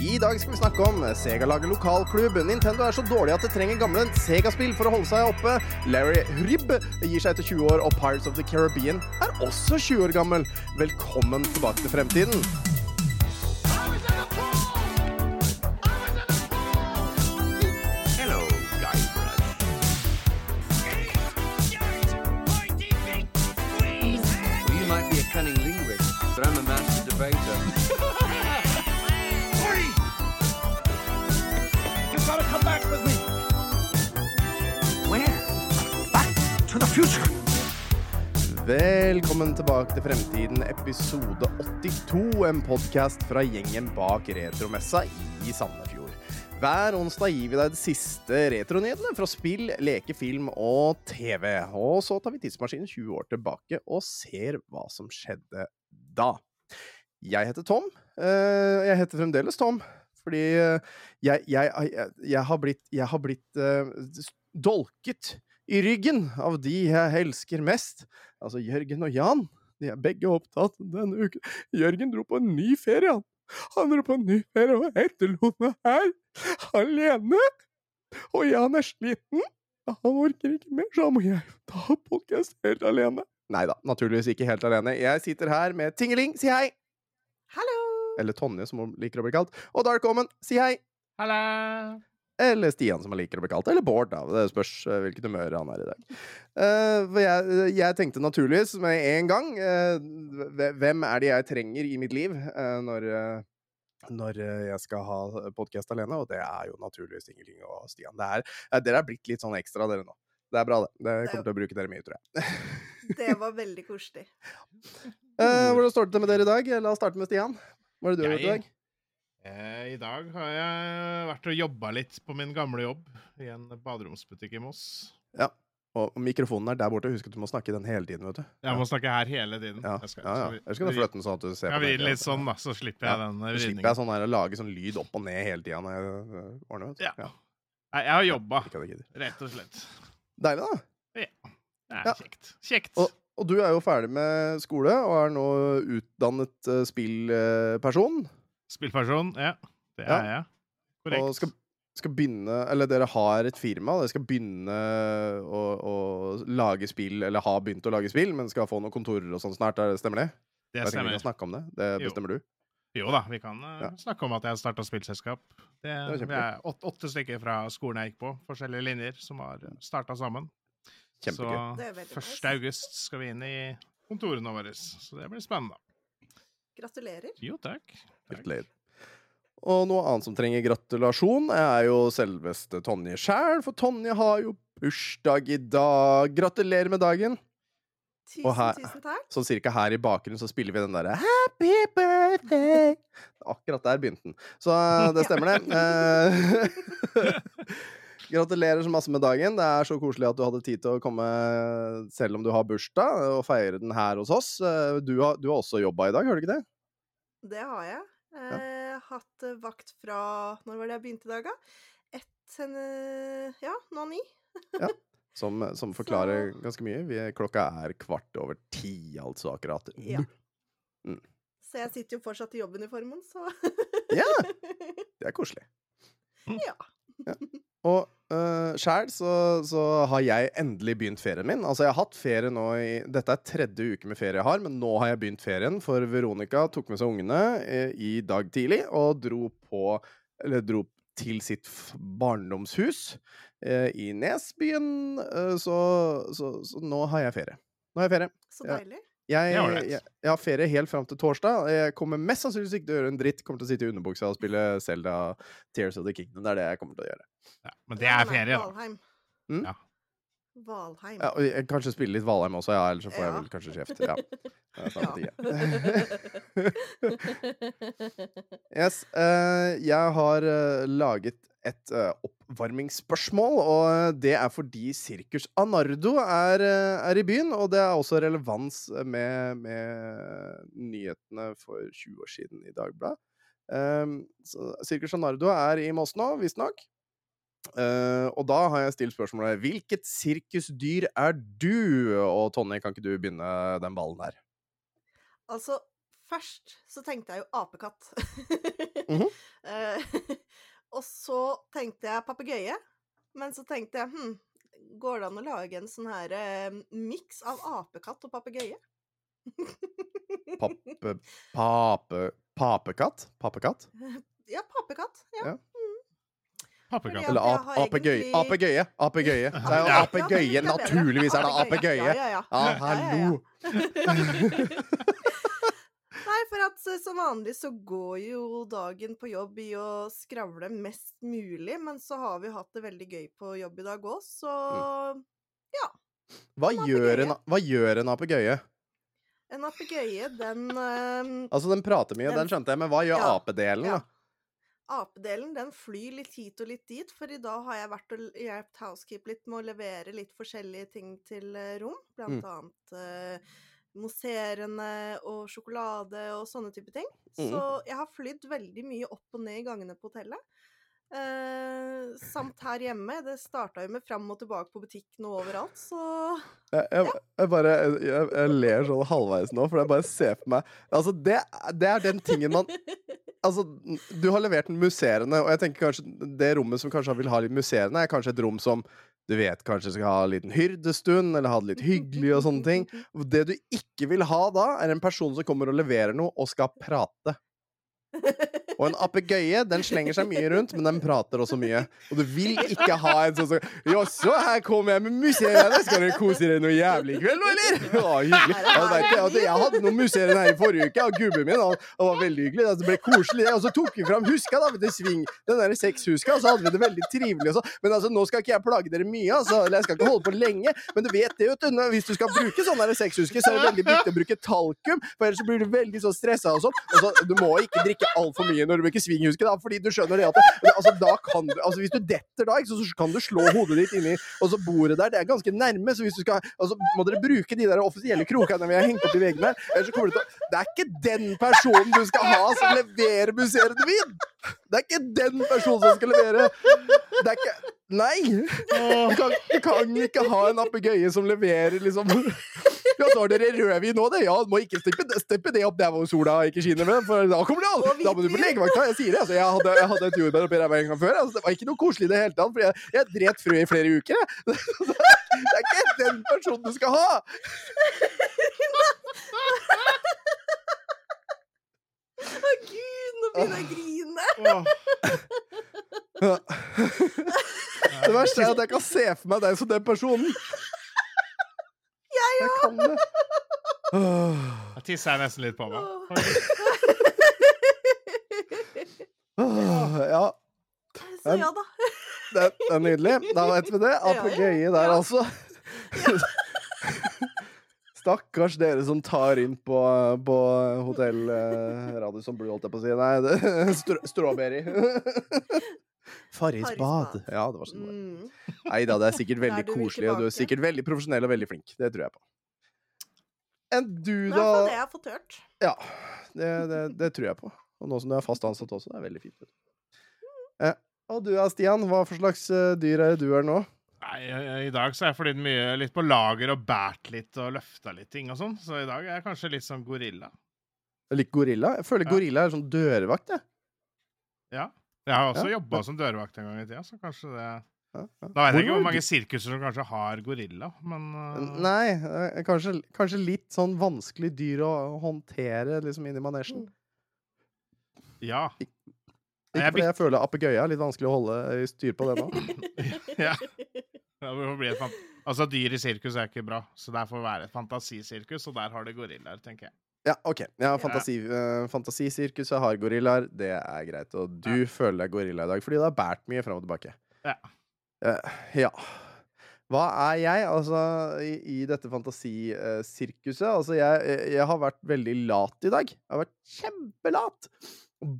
I dag skal vi snakke om Sega lager lokalklubb. Nintendo er så dårlig at det trenger gamle Sega-spill for å holde seg oppe. Larry Hrybb gir seg etter 20 år, og Pirates of the Caribbean er også 20 år gammel. Velkommen tilbake til fremtiden. Velkommen tilbake til Fremtiden, episode 82. En podkast fra gjengen bak retromessa i Sandefjord. Hver onsdag gir vi deg de siste retronyhetene fra spill, leke, film og TV. Og så tar vi tidsmaskinen 20 år tilbake og ser hva som skjedde da. Jeg heter Tom. Eh, Jeg heter fremdeles Tom, fordi eh, jeg, jeg, jeg, jeg har blitt, har blitt uh, dolket i ryggen av de jeg elsker mest. Altså Jørgen og Jan. De er begge opptatt denne uken. Jørgen dro på en ny ferie, han. Han dro på en ny ferie og etterlot meg her, alene. Og Jan er sliten. Han orker ikke mer, så da må jeg ta podkast helt alene. Nei da, naturligvis ikke helt alene. Jeg sitter her med Tingeling, si hei! Hallo! Eller Tonje, som hun liker å bli kalt. Og Dark Omen, si hei! Hallo! Eller Stian, som han liker å bli kalt. Eller Bård, da. Det spørs eh, hvilket humør han er i dag. Uh, for jeg, jeg tenkte naturligvis med en gang uh, Hvem er det jeg trenger i mitt liv uh, når, eh, når eh, jeg skal ha podkast alene? Og det er jo naturligvis Ingeling og Stian. Det er, eh, dere er blitt litt sånn ekstra, dere nå. Det er bra, det. Det er kommer til å bruke dere mye, tror jeg. Det var veldig koselig. Eh, hvordan står det til med dere i dag? La oss starte med Stian. Hva er det du har gjort i dag? Eh, I dag har jeg vært og jobba litt på min gamle jobb i en baderomsbutikk i Moss. Ja, Og mikrofonen er der borte. Husk at du må snakke den hele tiden, vet du. Jeg må snakke her hele tiden. Ja, Jeg skal- ja, ja. skal kan du flytte den sånn at du ser Ja, på den. litt sånn, da, så slipper jeg Ja, den vridningen. slipper jeg sånn her å lage sånn lyd opp og ned hele tida når jeg øh, ordner. vet du. Ja. Nei, jeg har jobba, rett og slett. Deilig, da. Ja. Det er kjekt. Kjekt. Og, og du er jo ferdig med skole og er nå utdannet uh, spillperson. Spillperson, ja. Det Ja. er jeg. Korrekt. Og skal, skal begynne Eller dere har et firma. Dere skal begynne å, å lage spill, eller har begynt å lage spill, men skal få noen kontorer og sånn snart. Er det- Stemmer det? det Jeg stemmer. vi kan snakke om det. Det Jo. bestemmer du. Jo da, vi kan eh, Ja. snakke om at jeg har starta spillselskap. Det, er vi er åtte, åtte stykker fra skolen jeg gikk på, forskjellige linjer, som har starta sammen. Kjempegøy. Det Så 1. august skal vi inn i kontorene våre, så det blir spennende. Gratulerer. Jo, takk. Gratulerer. Og noe annet som trenger gratulasjon, er jo selveste Tonje sjæl, for Tonje har jo bursdag i dag. Gratulerer med dagen. Tusen, Og her- tusen takk. Sånn cirka her i bakgrunnen så spiller vi den derre Happy birthday! Akkurat der begynte den. Så eh, det stemmer, det. Gratulerer så masse med dagen. Det er så koselig at du hadde tid til å komme selv om du har bursdag, og feire den her hos oss. Eh, Du har, du har også jobba i dag, har du ikke det? Det har jeg. Eh, hatt eh, vakt fra Når var det jeg begynte i dag, da? Ett eh, Ja, nå ni. Som, som forklarer ganske mye. Vi, klokka er kvart over ti, altså, akkurat. Ja. Så jeg sitter jo fortsatt i jobbuniformen, så Ja! Det er koselig. Ja. Ja. Og uh, sjæl så, så har jeg endelig begynt ferien min. Altså, jeg har hatt ferie nå i Dette er tredje uke med ferie jeg har, men nå har jeg begynt ferien, for Veronica tok med seg ungene eh, i dag tidlig og dro på Eller dro til sitt barndomshus uh, i Nesbyen. Uh, så, så, så nå har jeg ferie. Nå har jeg ferie. Så Ja. Jeg, jeg, jeg har ferie helt fram til torsdag. Jeg kommer mest sannsynligvis ikke til å gjøre en dritt. Kommer til å sitte i underbuksa og spille Zelda Tears of the Kingdom. Det er det jeg kommer til å gjøre. Ja, men det er ferie, da. Valheim. Mm? Ja. Valheim. Ja, og jeg kanskje spille litt Valheim også, ja, ellers så får jeg vel kanskje kjeft. Ja. Tide. yes, Uh, jeg har uh, laget et eh, oppvarmingsspørsmål, og det er fordi Sirkus Anardo er, eh, er i byen, og det er også relevans med, med nyhetene for 20 år siden i Dagbladet. Um, Sirkus Anardo er i Moss nå, visstnok. Uh, og da har jeg stilt spørsmålet Hvilket sirkusdyr er du? Og Tonje, kan ikke du begynne den ballen der? Altså, først så tenkte jeg jo apekatt. Mhm. Eh, og så tenkte jeg papegøye. Men så tenkte jeg hm, går det an å lage en sånn her eh, miks av apekatt og papegøye? Pappe... Pape... Papekatt? Papekatt? Ja, papekatt. Ja. Ja. Pappekatt. Eller ap apegøye. Apegøye. Apegøye. Det er jo apegøye. Naturligvis er det apegøye. Ja, ja, ja. Ja, Ja, ja, hallo. Nei, for at eh, som vanlig så går jo dagen på jobb i å skravle mest mulig, men så har vi hatt det veldig gøy på jobb i dag òg, så Mm. Hva En gjør en, hva gjør en apegøye? en apegøye, den uh, Altså, den prater mye, Den- den skjønte jeg, men hva gjør Ja, apedelen, ja. da? Apedelen den flyr litt hit og litt dit, for i dag har jeg vært og hjulpet Housekeep litt med å levere litt forskjellige ting til eh, rom. Blant Mm. annet eh, mousserende og sjokolade og sånne type ting. Mm. Så jeg har flydd veldig mye opp og ned i gangene på hotellet. Eh, samt her hjemme. Det starta jo med fram og tilbake på butikken og overalt, så Jeg, jeg, jeg bare jeg, jeg ler sånn halvveis nå, for jeg bare ser på meg Altså, det, det er den tingen man Altså, du har levert den musserende, og jeg tenker kanskje det rommet som kanskje vil ha litt musserende, er kanskje et rom som du vet kanskje skal ha en liten hyrdestund, eller ha det litt hyggelig og sånne ting. Det du ikke vil ha da, er en person som kommer og leverer noe og skal prate. Og en apegøye den slenger seg mye rundt, men den prater også mye. Og du vil ikke ha en sånn som Jaså, her kommer jeg med museene! Skal dere kose dere noe jævlig i kveld, eller? Å, hyggelig. Ja, vet du, altså, jeg hadde noen museer her i forrige uke og gubben min, og det var veldig hyggelig. Altså, det ble koselig. Og så tok vi fram huska, da, vet du, sving. Den der sexhuska, og så hadde vi det veldig trivelig og så. Men altså, nå skal ikke jeg plage dere mye, altså. Eller jeg skal ikke holde på lenge. Men du vet det, vet du. Hvis du skal bruke sånne der sexhusker, så er det veldig viktig å bruke talkum, for ellers så blir du veldig så stressa og sånn. Og så, du må ikke drikke altfor mye når du bruker svinghuske, da, fordi du skjønner det at det, altså, da kan du, altså, Hvis du detter da, ikke, så, så kan du slå hodet ditt inni Og så bordet der, det er ganske nærme, så hvis du skal altså, må dere bruke de der offisielle krokene vi har hengt opp i veggene. Ellers så kommer du til å Det er ikke den personen du skal ha som leverer musserende vin! Det er ikke den personen som skal levere Det er ikke Nei! Du kan, du kan ikke ha en apegøye som leverer liksom Ja, så har dere rødvin nå, det. Ja, du må ikke steppe, steppe det opp der hvor sola ikke skinner, med, for da kommer det an! Da må du på legevakta. Jeg sier det. Altså, jeg hadde, jeg hadde et jordbær oppi ræva en gang før. Altså, det var ikke noe koselig i det hele tatt, for jeg, jeg dret frø i flere uker. Jeg. Det er ikke den personen du skal ha! Å gud, nå begynner jeg å grine! Åh, Det verste er at jeg kan se for meg deg som den personen. Jeg kan det. Åh, Jeg tisser jeg nesten litt på meg. åh, ja, Så ja da. det, det er nydelig. Da vet vi det. Apegøye der, altså. Stakkars dere som tar inn på, på hotell eh, Radisson Blue, holdt jeg på å si. Nei, det, str strawberry. Farris bad. Ja, det var sånn det var. Mm. Nei da, det er sikkert veldig er koselig, og du er sikkert veldig profesjonell og veldig flink. Det tror jeg på. Enn du, Det er det jeg har fått hørt. Ja, det, det, det tror jeg på. Og nå som du er fast ansatt også, det er veldig fint. Eh, og du da, Stian? Hva for slags eh, dyr er det du er nå? Nei, I dag så har jeg flydd mye litt på lager og båret litt og løfta litt ting og sånn, så i dag er jeg kanskje litt sånn gorilla. Litt gorilla? Jeg føler Ja. gorilla er sånn dørvakt, jeg. Ja. Jeg har også Ja. jobba som dørvakt en gang i tida, så kanskje det Ja, ja. Da vet jeg ikke hvor mange sirkuser som kanskje har gorilla, men uh, Nei, eh, kanskje, kanskje litt sånn vanskelig dyr å håndtere liksom inn i manesjen. Ja. Ikke Jeg fordi jeg føler apegøye er litt vanskelig å holde i styr på det nå. ja. Det bli et altså, dyr i sirkus er ikke bra, så det får være et fantasisirkus, og der har det gorillaer, tenker jeg. Ja, OK. Ja, fantasi, eh, Fantasisirkuset har gorillaer, det er greit. Og du føler deg gorilla i dag fordi du har båret mye fram og tilbake. Ja. Uh, ja. Hva er jeg, altså, i, i dette fantasisirkuset? Altså, jeg, jeg har vært veldig lat i dag. Jeg har vært kjempelat.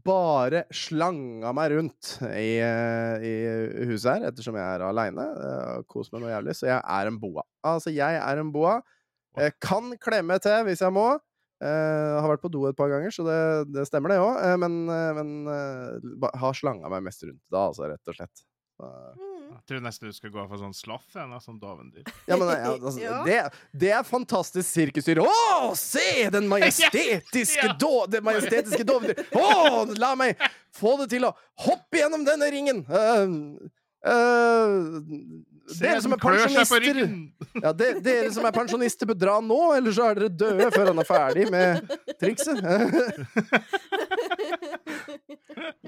Bare slanga meg rundt i, eh, i huset her, ettersom jeg er aleine. Kos meg noe jævlig. Så jeg er en boa. Altså, jeg er en boa. Jeg kan klemme til hvis jeg må. Eh, har vært på do et par ganger, så det, det stemmer, det òg. men uh, men eh, har slanga meg mest rundt da, altså, rett og slett. Så, Mm. Jeg tror nesten du skal gå for sånn slaff en av sånn dovendyr. Ja, men ja, altså, Ja. det, det er fantastisk sirkusdyr. Å, se den majestetiske Ja. då, det majestetiske dovendyr! Å, la meg få det til å hoppe gjennom denne ringen! Uh, uh, dere som er seg på pensjonister ja, de, Dere som er pensjonister, bør dra nå, eller så er dere døde før han er ferdig med trikset.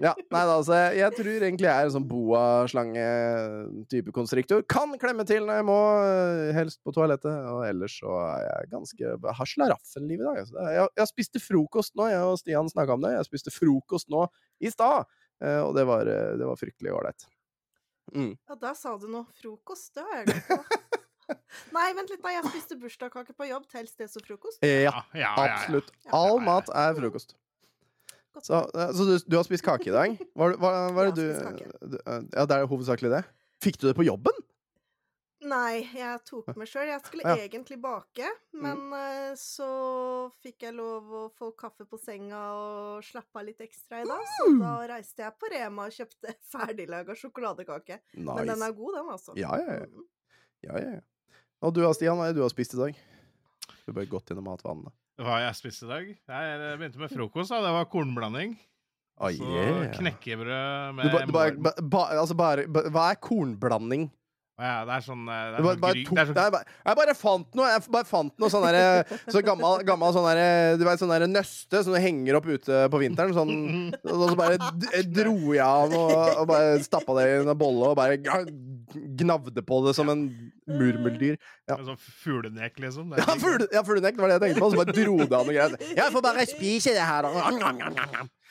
ja, nei da, altså, jeg, tror egentlig jeg er en sånn boa-slange-type konstriktor. Kan klemme til når jeg må, eh, helst på toalettet. Og ellers så er jeg ganske jeg har slaraffenliv i dag. Altså. Er- Jeg, jeg spiste frokost nå, jeg og Stian snakka om det. Jeg spiste frokost nå i stad, eh, og det var, eh, det var fryktelig ålreit. Mm. Ja, der sa du noe. Frokost, det har jeg glemt på. Nei, vent litt, da. Jeg spiste bursdagskake på jobb. Tels det som frokost? Ja, Ja, ja, absolutt. All Ja, ja, mat er frokost. Så, eh, så du, du har spist kake i dag? Hva, hva, hva er det du du- eh, Ja, det er hovedsakelig det. Fikk du det på jobben? Nei, jeg tok meg sjøl. Jeg skulle Ja. egentlig bake, men mm. så fikk jeg lov å få kaffe på senga og slappe av litt ekstra i dag. Så da reiste jeg på Rema og kjøpte ferdiglaga sjokoladekake. Nice. Men den er god, den, altså. Ja, ja, ja. Mm. ja, ja, ja. Og du da, Stian, hva er det du har spist i dag? Du har bare gått gjennom matvanene. Hva jeg spiste i dag? Jeg begynte med frokost. da, Det var kornblanding. Oh, Så knekkebrød med Du, ba, du ba, ba, altså bare, ba, hva er kornblanding? Ja, det er sånn eh, Det er bare, sånn bare gry... tok, Det er sånn jeg, bare, jeg bare fant noe Jeg bare fant noe sånn Så gammel, gammel sånn der, Du vet sånn nøste som du henger opp ute på vinteren. Sånn, og så bare dro jeg av og, og bare stappa det i en bolle og bare gnavde på det som en murmeldyr. Ja. en sånn fuglenek, liksom. Ja, fuglenek ja, var det jeg tenkte på. Så bare dro det av noe greier. Jeg får bare spise det her,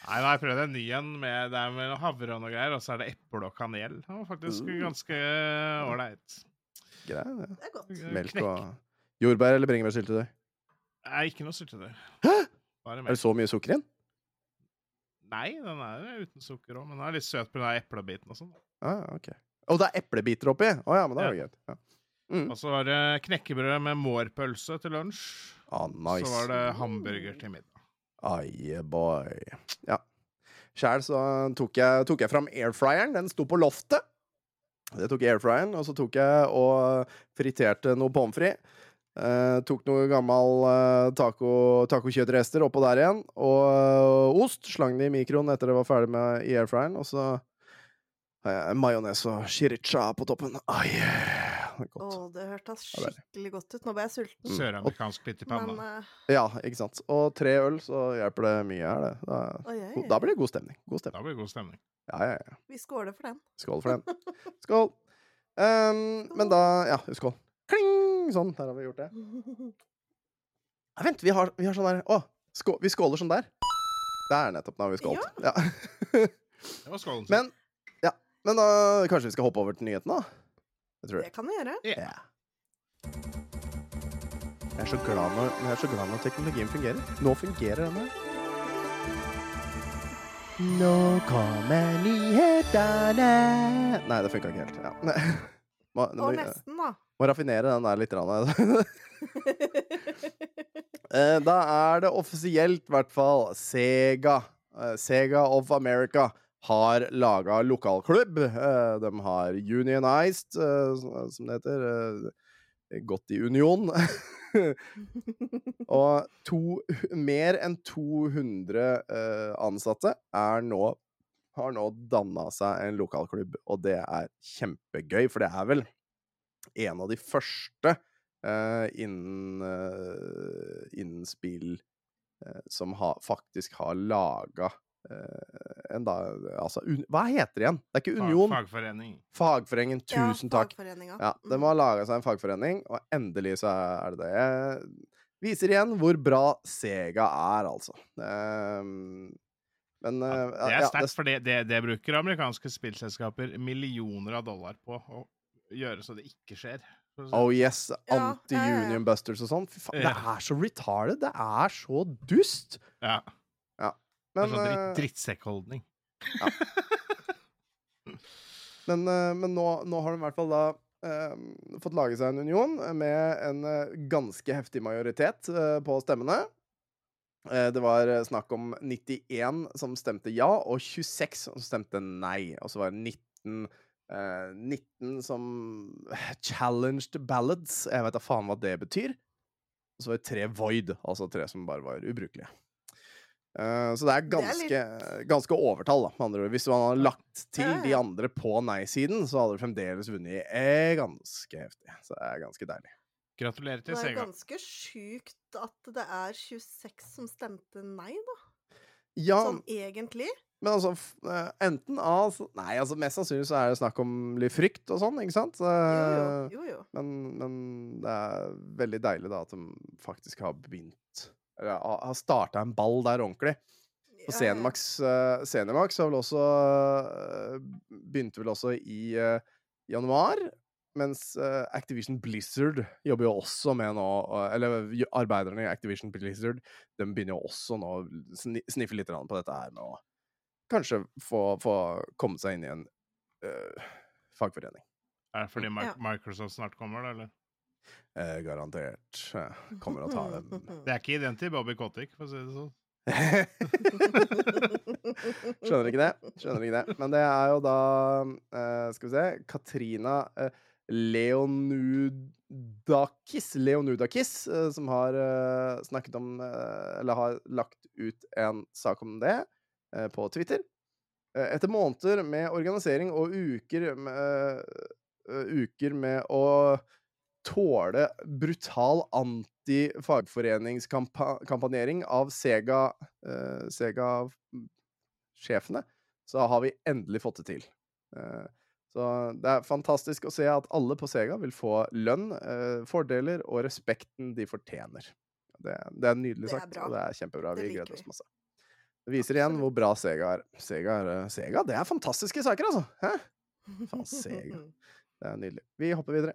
Nei, har jeg prøvd en ny en med, med havre og noe greier, og så er det eple og kanel. Det var faktisk Mm. ganske ålreit. Greit, ja. Det er godt. Melk Knekk. og jordbær eller bringebærsyltetøy. Nei, ikke noe syltetøy. Hæ? Er det så mye sukker i den? Nei, den er uten sukker òg, men den er litt søt pga. eplebiten og sånn. Ah, ok. Og det er eplebiter oppi? Å ja, men da er det greit. Ja. Mm. Og så var det knekkebrød med mårpølse til lunsj. Ah, nice. Så var det hamburger til middag. Aye, boy. Ja. Sjæl så tok jeg, tok jeg fram airfryeren. Den sto på loftet. Det tok airfryeren, og så tok jeg og friterte noe pommes frites. Eh, tok noe gammel eh, taco, tacokjøttrester oppå der igjen. Og eh, ost. Slang det i mikroen etter det var ferdig med i airfryeren. Og så har jeg majones og chiricha på toppen. Ai, det er Å, det hørtes Ja, skikkelig godt ut. Nå ble jeg sulten. Mm. Søramerikansk pytt i panna. eh, Ja, ikke sant. Og tre øl, så hjelper det mye her, det. Da, oi, oi, oi. da blir det god stemning. God stemning. Da blir det god stemning. Ja, ja, ja. Vi skåler for den. Skål for den. Skål. Um, men da Ja, skål. Kling! Sånn. Der har vi gjort det. Ja, vent, vi har, vi har sånn der Å, skå, vi skåler sånn der. Der nettopp. Nå har vi skålt. Ja. Det var skålen sin. men, ja, men da kanskje vi skal hoppe over til nyhetene, da? Jeg tror Det det. kan vi gjøre. Ja. Jeg er så glad når, jeg er så glad når teknologien fungerer. Nå fungerer den her. Nå kommer nyhetene Nei, det funka ikke helt. Ja. Nei. Må, Og må, nesten, da. må raffinere den der litt. grann. Eh, Da er det offisielt, i hvert fall, Sega. eh, Sega of America har laga lokalklubb. Eh, De har unionized, eh, som- som det heter. eh, Gått i union. Og to, mer enn 200 eh, ansatte nå har nå danna seg en lokalklubb, og det er kjempegøy, for det er vel en av de første eh, innen, eh, innen spill eh, som ha, faktisk har laga da Altså, un, hva heter det igjen? Det er ikke Fag, Union. fagforening. Fagforeningen. Tusen ja, takk. Ja, de må ha laga seg en fagforening, og endelig så er det det. Jeg viser igjen hvor bra Sega er, altså. Um, men Ja, eh, det er ja, sterkt, for det, det, det bruker amerikanske spillselskaper millioner av dollar på å gjøre så det ikke skjer. Oh yes, Ja, ja, ja, ja. anti-union busters og sånn. Fy faen, det er så retarded! Det er så dust! Ja, det er sånn eh, drittsekkholdning. men, eh, men nå, nå har de i hvert fall da eh, fått lage seg en union med en eh, ganske heftig majoritet eh, på stemmene. Eh, Det var snakk om 91 som stemte ja, og 26 som stemte nei. Og så var det 19 eh, 19 som challenged ballads. Jeg vet da faen hva det betyr. Og så var det tre void, altså tre som bare var ubrukelige. Eh, så det er Det er ganske, ganske overtall, da, med andre ord. Hvis man hadde lagt til Ja, ja, de andre på nei-siden, så hadde du fremdeles vunnet eh, ganske heftig. Så det er ganske deilig. Gratulerer til Det er Sega. ganske sjukt at det er 26 som stemte nei, da. Ja, Sånn egentlig. men altså eh, Enten av så- Nei, altså mest sannsynlig så er det snakk om litt frykt og sånn, ikke sant? Jo, Eh, jo. jo, jo. Men, men det er veldig deilig da at de faktisk har begynt har har starta en ball der ordentlig. Og. Zenimax, uh, Senemax har vel også Begynte vel også i januar. Mens Activision Blizzard jobber jo også med nå Eller arbeiderne i Activision Blizzard De begynner jo også nå å sni- sniffe litt på dette her med å kanskje få, få komme seg inn i en eh, fagforening. Er det fordi Mi- Ja. Microsoft snart kommer, da? eller? Eh, garantert kommer å ta dem Det er ikke ideen til Bobby Kotick, for å si det sånn. Skjønner ikke det. Skjønner ikke det. Men det er jo da eh, Skal vi se Katrina eh, Leonudakis Leonudakis eh, som har eh, snakket om eh, Eller har lagt ut en sak om det på Twitter. Etter måneder med organisering og uker med, uker med å tåle brutal anti-fagforeningskampanjering av Sega eh, Sega-sjefene, så har vi endelig fått det til. Eh, så det er fantastisk å se at alle på Sega vil få lønn, eh, fordeler og respekten de fortjener. Det, det er nydelig Det er sagt, og det er kjempebra. Det Vi gleder oss masse. Det viser igjen hvor bra Sega er. Sega, er, Sega det er fantastiske saker, altså! Hæ? Faen, Sega. Det er nydelig. Vi hopper videre.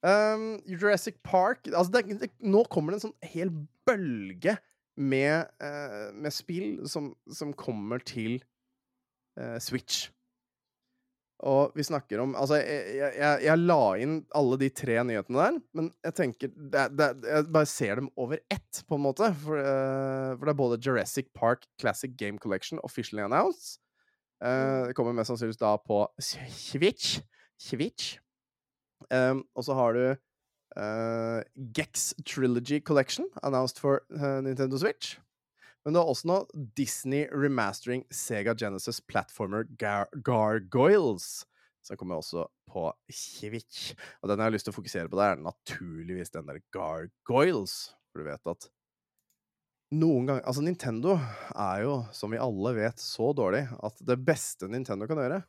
Um, Jurassic Park altså det, det, Nå kommer det en sånn hel bølge med, uh, med spill som, som kommer til uh, Switch. Og vi snakker om Altså, jeg, jeg, jeg, la inn alle de tre nyhetene der, men jeg tenker det, det, Jeg bare ser dem over ett, på en måte. For, uh, for det er både Jurassic Park Classic Game Collection officially announced. Uh, det kommer mest sannsynligvis da på Switch. Switch. Um, og så har du uh, Gex Trilogy Collection, announced for uh, Nintendo Switch. Men det er også noe Disney remastering Sega Genesis Platformer Gar Gargoyles. Som kommer også på Switch. Og den jeg har lyst til å fokusere på, det er naturligvis den der Gargoyles. For du vet at noen ganger Altså, Nintendo er jo, som vi alle vet, så dårlig at det beste Nintendo kan gjøre,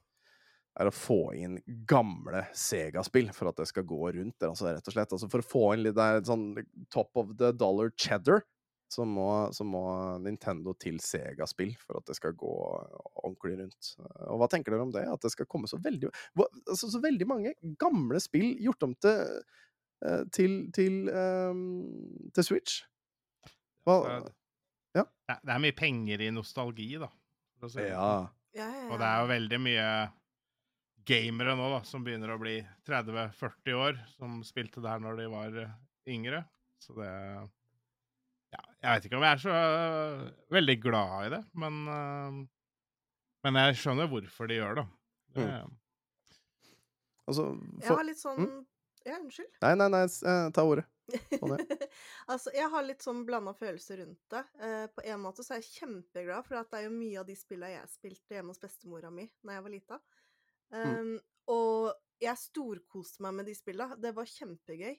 er å få inn gamle Sega-spill for at det skal gå rundt der, altså, rett og slett. Altså, for å få inn litt der, sånn top of the dollar cheddar, så må, så må Nintendo til Sega-spill for at det skal gå ordentlig rundt. Og hva tenker dere om det? At det skal komme så veldig altså, Så veldig mange gamle spill gjort om til eh, til, til, ehm, til Switch. Hva, Ja. Det er- mye penger i nostalgi, da. sånn. ja. Ja, ja, Og det er jo veldig mye gamere nå, da, som begynner å bli 30-40 år, som spilte der når de var eh, yngre. Så det Ja, jeg vet ikke om jeg er så uh, veldig glad i det, men uh, Men jeg skjønner hvorfor de gjør det. det Altså, Jeg har litt sånn Ja, unnskyld. Nei, nei, nei, ta ordet. Altså, jeg har litt sånn blanda følelser rundt det. Eh, på en måte så er jeg kjempeglad, for at det er jo mye av de spillene jeg spilte hjemme hos bestemora mi da jeg var lita. Um, Og jeg storkoste meg med de spilla. Det var kjempegøy.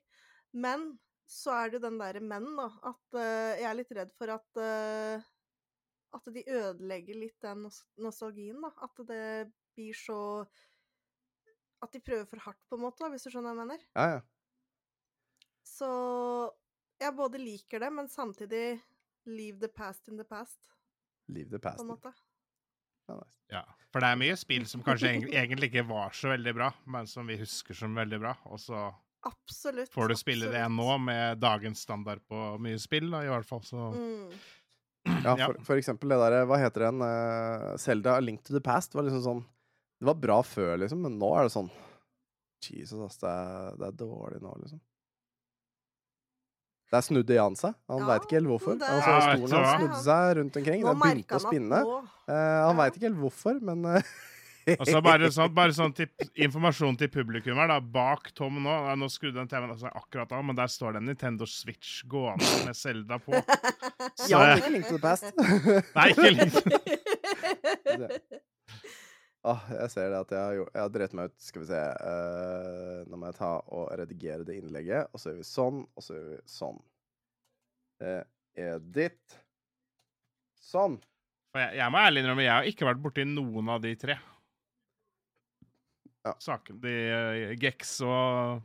Men så er det den derre men, da. At uh, jeg er litt redd for at uh, At de ødelegger litt den nostalgien, da. At det blir så At de prøver for hardt, på en måte, da, hvis du skjønner hva jeg mener. Ja, ja. Så jeg både liker det, men samtidig leave the past in the past, Leave the past. på en måte. Ja, nice. Ja, for det er mye spill som kanskje egentlig ikke var så veldig bra, men som vi husker som veldig bra, og så Absolutt. får du spille det nå med dagens standard på mye spill, da, i hvert fall, så Mm. Ja, for, for eksempel det derre Hva heter den? Selda uh, Link to the Past var liksom sånn Det var bra før, liksom, men nå er det sånn Jesus, ass, det er, det er dårlig nå, liksom. Der snudde Jan seg. Han Ja, veit ikke helt hvorfor. det- Altså, Ja, stolen hans snudde seg rundt omkring. Den begynte å spinne. nå Eh, han veit ikke helt hvorfor, men eh, Og så bare sånn, bare sånn til, informasjon til publikum her, da. Bak Tom nå Nå skrudde den TV-en altså akkurat av, men der står det en Nintendo Switch gående med Zelda på. Så, Ja, det ikke Link to the Past. Nei, ikke litt. Åh, jeg ser det at jeg har, gjort- jeg har drept meg ut. Skal vi se. Uh, nå må jeg ta og redigere det innlegget. Og så gjør vi sånn, og så gjør vi sånn. Uh, edit. Sånn. Jeg, jeg må ærlig innrømme, jeg har ikke vært borti noen av de tre. Ja. Saken, de uh, Gex og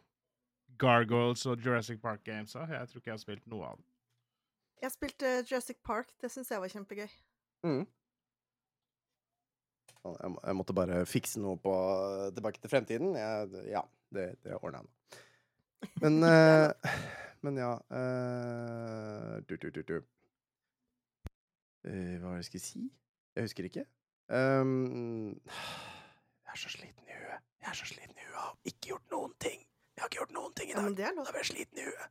Gargoyles og Jurassic Park Gamesa. Jeg tror ikke jeg har spilt noe av dem. Jeg spilte Jurassic Park. Det syns jeg var kjempegøy. Mm. Å, Jeg, jeg måtte bare fikse noe på Tilbake til fremtiden. Jeg, ja, det, det ordna jeg nå. Men uh, Men ja uh, du, du, du, du. Eh, Hva var det jeg skulle si? Jeg husker ikke. Um, jeg er så sliten i huet. Jeg er så sliten i huet. Har ikke gjort noen ting. Jeg har ikke gjort noen ting i Ja, dag. men det er Da blir jeg sliten i huet.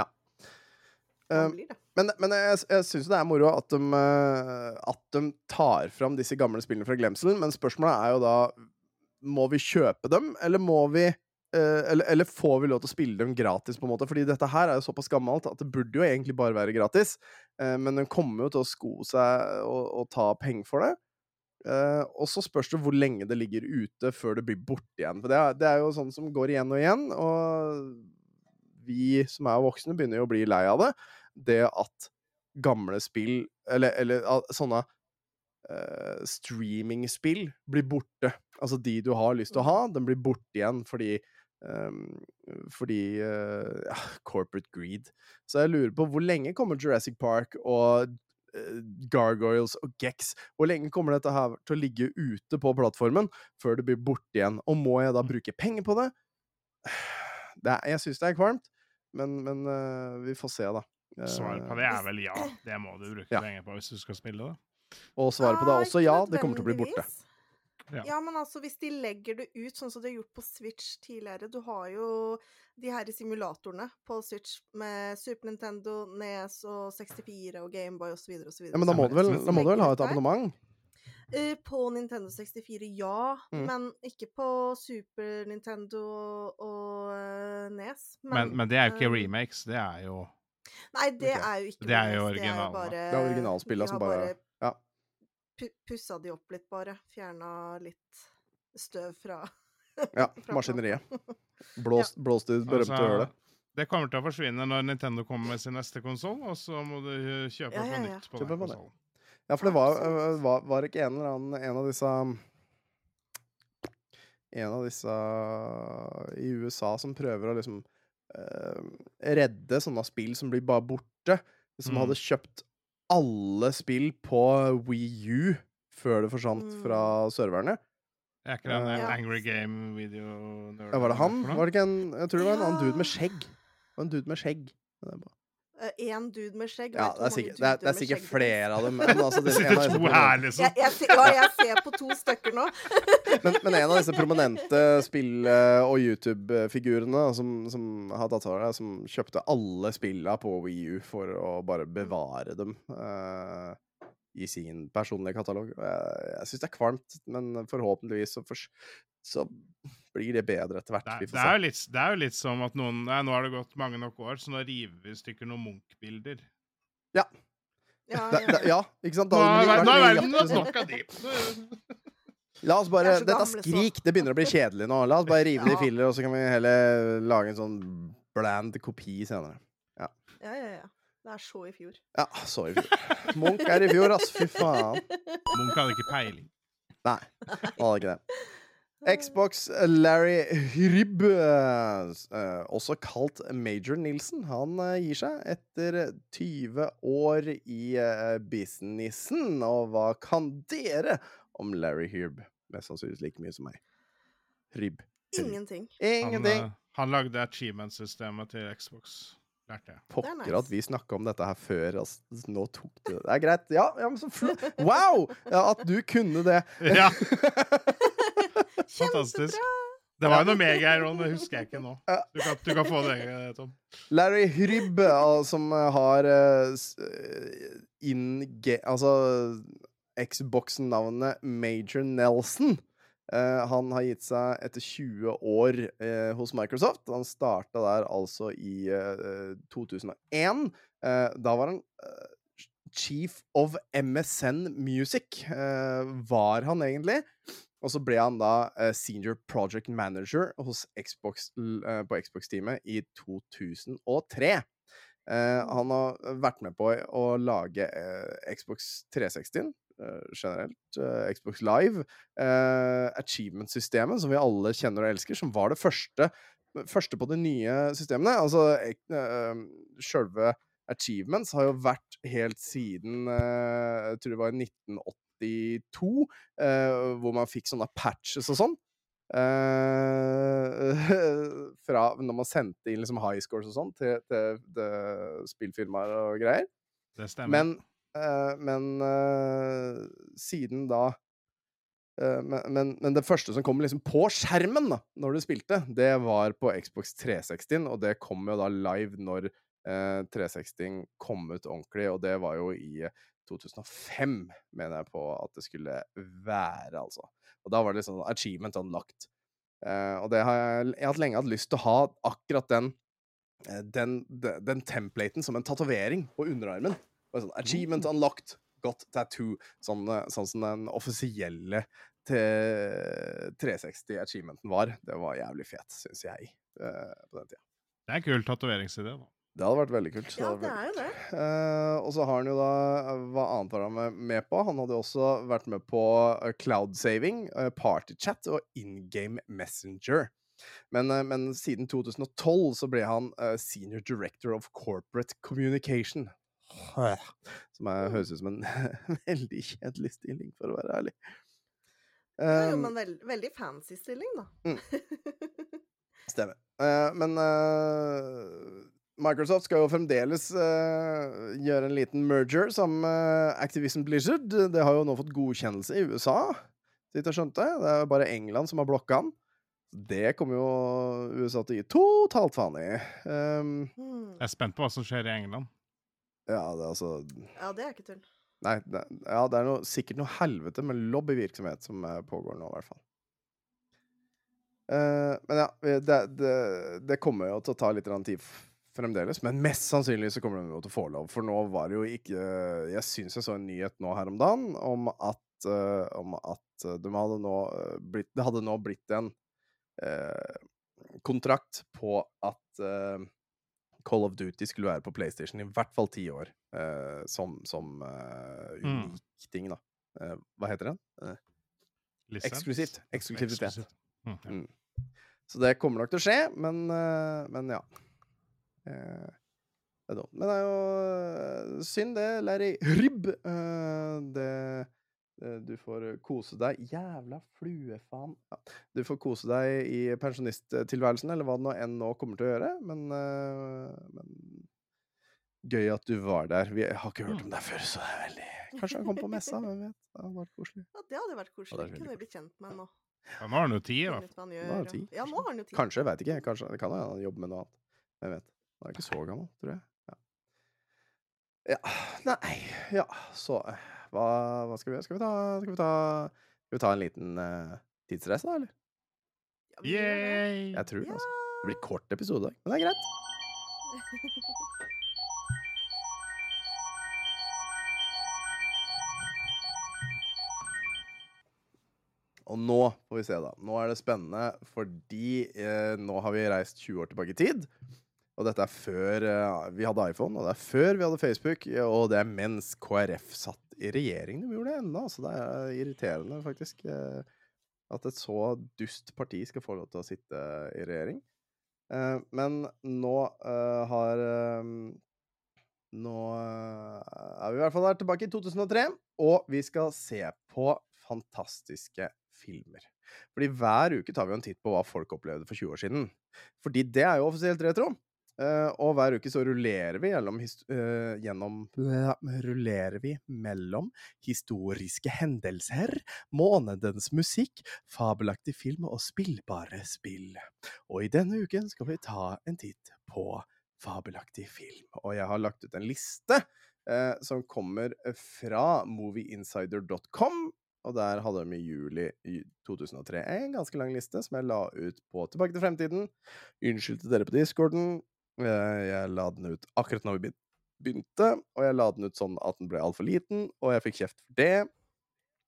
Ja. Man Um, blir det. Men, men jeg, jeg syns det er moro at de, eh, at de tar fram disse gamle spillene fra glemselen, men spørsmålet er jo da Må vi kjøpe dem, eller må vi eh, eller, eller får vi lov til å spille dem gratis, på en måte? Fordi dette her er jo såpass gammelt at det burde jo egentlig bare være gratis. eh, men den kommer jo til å sko seg og, og ta penger for det. Og så spørs det hvor lenge det ligger ute før det blir borte igjen. For det er, det er jo sånn som går igjen og igjen, og vi som er voksne, begynner jo å bli lei av det. Det at gamle spill, eller, eller sånne uh, streamingspill, blir borte. Altså de du har lyst til å ha, den blir borte igjen fordi um, fordi uh, ja, corporate greed. Så jeg lurer på hvor lenge kommer Jurassic Park og eh, Gargoyles og Gex Hvor lenge kommer dette her til å ligge ute på plattformen før det blir borte igjen? Og må jeg da bruke penger på det? det er, jeg syns det er kvalmt, men, men uh, vi får se, da. Svaret på Eh, det er vel ja. Det må du bruke Ja. penger på hvis du skal spille det. og svaret på det er også ja, det kommer til å bli borte. Ja. Ja, men altså, hvis de legger det ut sånn som de har gjort på Switch tidligere Du har jo de her simulatorene på Switch med Super Nintendo, NES og 64 og Gameboy osv. osv. Ja, men da må, du vel, da må du vel ha et abonnement? Eh, På Nintendo 64, ja. Mm. Men ikke på Super Nintendo og, og eh, NES. Men, men det er jo ikke eh, remakes, det er jo Nei, det okay. er jo ikke Det er remakes, bare- Det er jo originalspillene som bare Ja. pussa de opp litt, bare. Fjerna litt støv fra ja fra maskineriet. Blåst, blåst i berømte Altså, hølet. Det kommer til å forsvinne når Nintendo kommer med sin neste konsoll, og så må du uh, kjøpe Ja, ja, på nytt på Kjøpe den konsollen. Ja, for det var, Absolutt. øh, var, var ikke en eller annen En av disse En av disse i USA som prøver å liksom uh, redde sånne spill som blir bare borte. Som Mm. hadde kjøpt alle spill på Wii U før det forsvant Mm. fra serverne. Er ikke den Ja. Angry Game video Ja, var det han? Var det ikke en, jeg tror det var en annen dude med skjegg. Det var en dude med skjegg. Det er bra. Én dude med skjegg. Ja, det er sikkert, det er, det er sikkert flere av dem. Men, altså, Det sitter to her, liksom. Jeg, jeg, ja, jeg ser på to stykker nå. men, men en av disse prominente spill- eh, og YouTube-figurene som, som har tatt av det, som kjøpte alle spilla på Wii U for å bare bevare dem uh, i sin personlige katalog. Jeg, jeg syns det er kvalmt, men forhåpentligvis så, for, så blir det bedre etter hvert. Det Vi det, er se. jo litt, det er jo litt som at noen Nei, nå har det gått mange nok år, så nå river vi i stykker noen Munch-bilder. Ja, ja, ja. ja, ikke sant? Da nå har verden hatt nok av de. La oss bare er Dette skrik, det begynner å bli kjedelig nå. La oss bare rive det i Ja. filler, og så kan vi heller lage en sånn bland kopi senere. ja, ja, ja. Det er så i fjor. Ja, så i fjor. Munch er i fjor, ass. Fy faen. Munch hadde ikke peiling. Nei, han hadde ikke det. Xbox Larry Hrybb, eh, også kalt Major Nilsen, han eh, gir seg etter 20 år i eh, businessen. Og hva kan dere om Larry Hrybb? Mest sannsynligvis like mye som meg. Hrybb. Ingenting. Ingenting. Han, eh, han lagde achievement-systemet til Xbox, lærte jeg. Pokker nice. at vi snakka om dette her før. Altså. Nå tok du det. Det er greit. Ja, ja men så flott. Wow! Ja, at du kunne det. Ja, fantastisk. Det var jo noe mer greier òg, det husker jeg ikke nå. Du kan, du kan få det, Tom. Larry Hrybb, som eh, har eh, eh, in Altså Xbox-navnet Major Nelson. Uh, han har gitt seg etter 20 år uh, hos Microsoft. Han starta der altså i uh, 2001. Eh, da var han eh, chief of MSN Music, eh, var han egentlig. Og så ble han da eh, senior project manager Xbox, eh, på Xbox-teamet i 2003. Eh, han har vært med på å lage Xbox 360 generelt, Xbox Live, achievement-systemet, som vi alle kjenner og elsker, som var det første, første på de nye systemene. Altså, sjølve achievements har jo vært helt siden Jeg tror det var i 1980 1992, eh, hvor man fikk sånne patches og sånn. Uh, fra når man sendte inn liksom high scores og sånn til, til, til spillfirmaer og greier. Det stemmer. Men, uh, men uh, siden da men, men, men, det første som kom liksom på skjermen da når du spilte, det var på Xbox 360, og det kom jo da live når 360 kom ut ordentlig, og det var jo i 2005, mener jeg på at det skulle være, altså. Og da var det liksom achievement unlocked. Uh, og det har jeg, jeg har hatt lenge hatt lyst til å ha akkurat den eh, den, den, den templaten som en tatovering på underarmen. Og Sånn, Achievement unlocked, got tattoo. Sånn, eh, sånn som den offisielle til 360-achievementen var. Det var jævlig fet, syns jeg, uh, på den tida. Det er en kul tatoveringsidé, da. Det hadde vært veldig kult. Ja, det er jo det. Uh, og så har han jo da Hva annet var han med, på? Han hadde jo også vært med på eh, cloud saving, uh, partychat og in game messenger. Men, eh, men siden 2012 så ble han eh, senior director of corporate communication. Som er, høres ut som en veldig kjedelig stilling, for å være ærlig. Det er jo Um, en veld, veldig fancy stilling, da. Stemmer. Uh, men eh, Microsoft skal jo fremdeles uh, gjøre en liten merger sammen med Activision Blizzard. Det har jo nå fått godkjennelse i USA, så vidt jeg skjønte. Det er jo bare England som har blokka den. Det kommer jo USA til å gi totalt faen i. Um. Jeg er spent på hva som skjer i England. ja, det er altså Ja, det er ikke tull. Nei, det, ja, det er noe, sikkert noe helvete med lobbyvirksomhet som eh, pågår nå, i hvert fall. Uh, men ja, det, det, det kommer jo til å ta litt tid fremdeles. Men mest sannsynlig så kommer de til å få lov, for nå var det jo ikke Jeg syns jeg så en nyhet nå her om dagen om at, eh, om at de hadde nå eh, blitt Det hadde nå blitt en eh, kontrakt på at eh, Call of Duty skulle være på PlayStation i hvert fall ti år. eh, som som unik Mm. unik ting, da. Eh, hva heter den? Eh, Eksklusivt. Eksklusivitet. Mm, ja. Mm. Så det kommer nok til å skje, men, eh, men ja. Eh, det er dumt. Men det er jo eh, synd, det, Larry Ribb. Eh, det Du får kose deg Jævla fluefaen. Ja. Du får kose deg i pensjonisttilværelsen, eller hva det nå enn nå kommer til å gjøre, men, men Gøy at du var der. Vi har ikke hørt om deg før, så det er veldig Kanskje han kom på messa, hvem vet. Det hadde vært koselig. Ja, det hadde vært koselig. det er Kunne vi blitt kjent med nå. Ja, nå har han jo tid, i hvert fall. Ja, nå har han jo tid. Kanskje, veit ikke. Kanskje, det kan hende han jobber med noe annet. Hvem vet. Han er ikke så gammel, tror jeg. Ja. ja. Nei Ja, så eh, Hva, hva skal vi gjøre? Skal vi ta, skal vi ta, skal vi ta en liten uh, tidsreise, da, eller? Yay! Jeg tror det, altså. Det blir kort episode i dag, men det er greit. Og nå får vi se, da. Nå er det spennende fordi eh, nå har vi reist 20 år tilbake i tid. Og dette er før eh, vi hadde iPhone, og det er før vi hadde Facebook, og det er mens KrF satt i regjering. De gjorde det ennå, så det er irriterende, faktisk. Eh, at et så dust parti skal få lov til å sitte i regjering. Eh, men nå har Nå er vi i hvert fall der tilbake i 2003, og vi skal se på fantastiske filmer. Fordi hver uke tar vi en titt på hva folk opplevde for 20 år siden. Fordi det er jo offisielt retro. Eh, og hver uke så rullerer vi gjennom, eh, gjennom Rullerer vi mellom historiske hendelser, månedens musikk, fabelaktig film og spillbare spill. Og i denne uken skal vi ta en titt på fabelaktig film. Og jeg har lagt ut en liste eh, som kommer fra movieinsider.com. og der hadde de i juli 2003 en ganske lang liste som jeg la ut på Tilbake til fremtiden. Unnskyld til dere på discorden. Eh, Jeg la den ut akkurat når vi begynte, og jeg la den ut sånn at den ble altfor liten, og jeg fikk kjeft for det.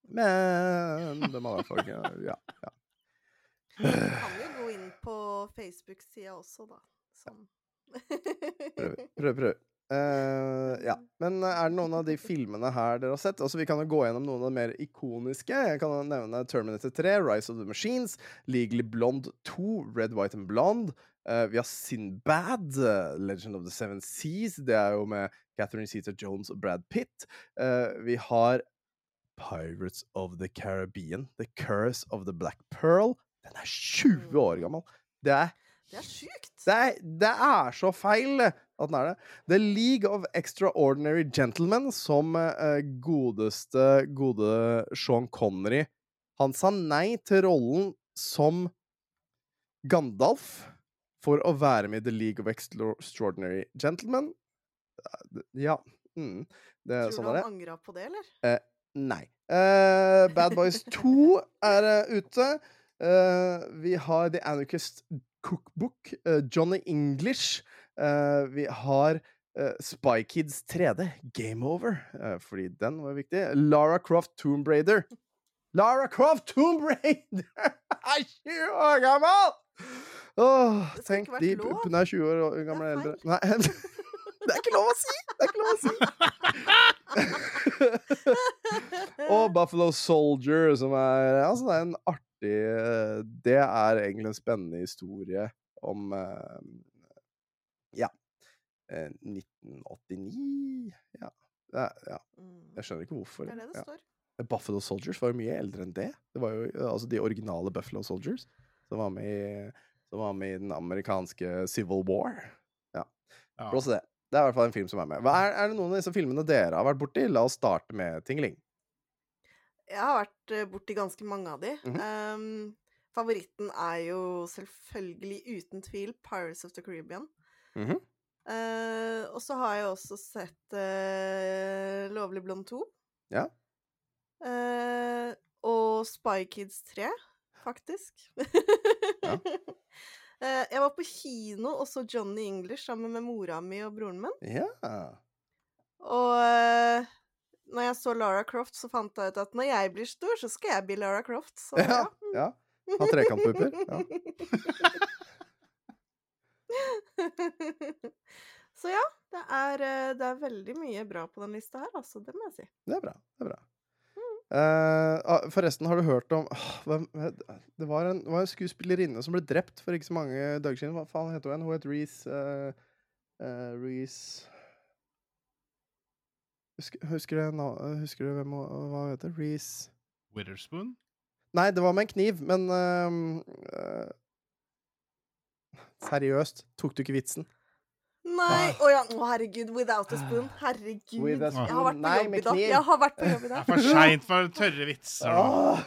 Men det må hvert fall Ja. ja. Du kan jo gå inn på Facebook-sida også, da. Sånn. Prøv, prøv. prøv. Eh, ja. Men er det noen av de filmene her dere har sett? Altså Vi kan jo gå gjennom noen av de mer ikoniske. Jeg kan nevne Terminator 3, Rise of the Machines, Legally Blonde 2, Red, White and Blonde. Uh, vi har Sinbad, eh, Legend of the Seven Seas. Det er jo med Catherine Zeta Jones og Brad Pitt. Uh, vi har Pirates of the Caribbean, The Curse of the Black Pearl. Den er 20 år gammel. Det er Det er sjukt! det det er så feil at den er det. The League of Extraordinary Gentlemen, som eh, godeste, gode Sean Connery Han sa nei til rollen som Gandalf for å være med i The League of Extraordinary Gentlemen. Eh, Ja. Mm, det, Tror sånn du er det. han angra på det, eller? Nei. Eh, Bad Boys 2 er eh, ute. Eh, vi har The Anarchist Cookbook, eh, Johnny English. Eh, vi har eh, Spy Kids 3D, Game Over, eh, fordi den var viktig. Lara Croft Tomb Raider. Lara Croft Tomb Raider er 20 år gammel! Åh, tenk de. Hun er 20 år gamle eldre. Nei, det er ikke lov å si! Det er ikke lov å si! Og Buffalo Soldier, som er Altså, det er en artig Det er egentlig en spennende historie om Ja. eh, 1989 Ja. Det er, ja. Mm. Jeg skjønner ikke hvorfor. Det er det det Ja. står. Buffalo Soldiers var jo mye eldre enn det. Det var jo eh, altså de originale Buffalo Soldiers som var med i, som var med i den amerikanske Civil War. Ja. Blås i det. Det er i hvert fall en film som er med. Er, er det noen av disse filmene dere har vært borti? La oss starte med Tingling. Jeg har vært eh, borti ganske mange av de. Mm -hmm. um, favoritten er jo selvfølgelig uten tvil Pirates of the Caribbean. Mhm. uh, og så har jeg også sett uh, Lovlig blond 2. Ja. Uh, og Spy Kids 3, faktisk. Ja. Jeg var på kino og så Johnny English sammen med mora mi og broren min. Ja. Og når jeg så Lara Croft, så fant jeg ut at når jeg blir stor, så skal jeg bli Lara Croft. Så Ja. ja. ja. Ha trekantpupper. Ja. så ja, det er, eh, det er veldig mye bra på den lista her, altså. Det må jeg si. Det er bra. Det er bra. Eh, ah, forresten, har du hørt om uh, hvem, det, var en, det var en skuespillerinne som ble drept for ikke så mange dager siden. Hva faen heter hun? Hun het Reece uh, Reece Husker, husker, du, husker du hvem hun Hva heter Reece Witherspoon? Nei, det var med en kniv, men ehm, eh, Seriøst, tok du ikke vitsen? Nei! Å ja, oh, herregud. Without a spoon. Herregud. With a Jeg har vært på Nei, jobb i dag. Jeg har vært på jobb i Det er for seint for tørre vitser. Å, oh,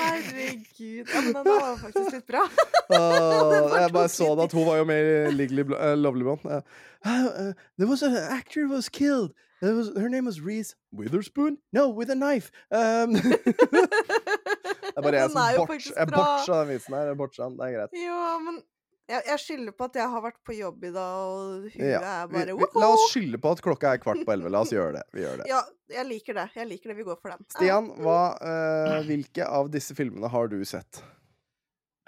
herregud. Ja, men den var faktisk litt bra. åh, jeg bare så det at hun var jo med i eh, Lovely Blonde. Uh, uh, there was an actor who was killed. It was, her name was Reese Witherspoon? No, with a knife. Um, det er bare jeg som botch, jeg botcha den vitsen her. Jeg botcha den, det er greit. Ja, men jeg, jeg skylder på at jeg har vært på jobb i dag, og huet Ja, er bare vi, la oss skylde på at klokka er kvart på elleve. La oss gjøre det. Vi gjør det. Ja, jeg liker det. Jeg liker det. Vi går for den. Stian, hva, uh, hvilke av disse filmene har du sett?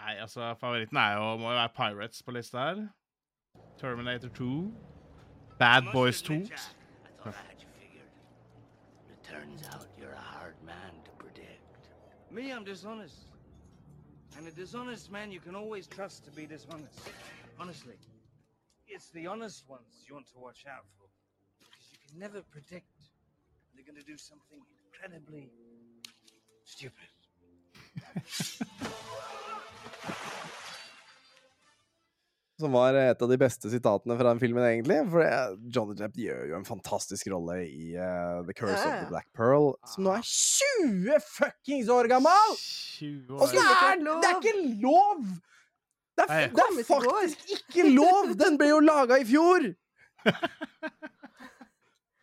Nei, altså, favoritten er jo, må jo være Pirates på lista her. Terminator 2. Bad Boys 2. I thought I had you figured. It turns out you're a hard man to predict. Me, I'm dishonest. And a dishonest man you can always trust to be dishonest. Honestly. It's the honest ones you want to watch out for. Because you can never predict they're going to do something incredibly stupid. Som var et av de beste sitatene fra den filmen, egentlig. For eh, Johnny Depp gjør jo en fantastisk rolle i uh, The Curse Ja, of the Black Pearl, som nå er 20 fuckings år gammel! 20 Og så år. er det er ikke lov! Det er, det er faktisk ikke lov! Den ble jo laga i fjor!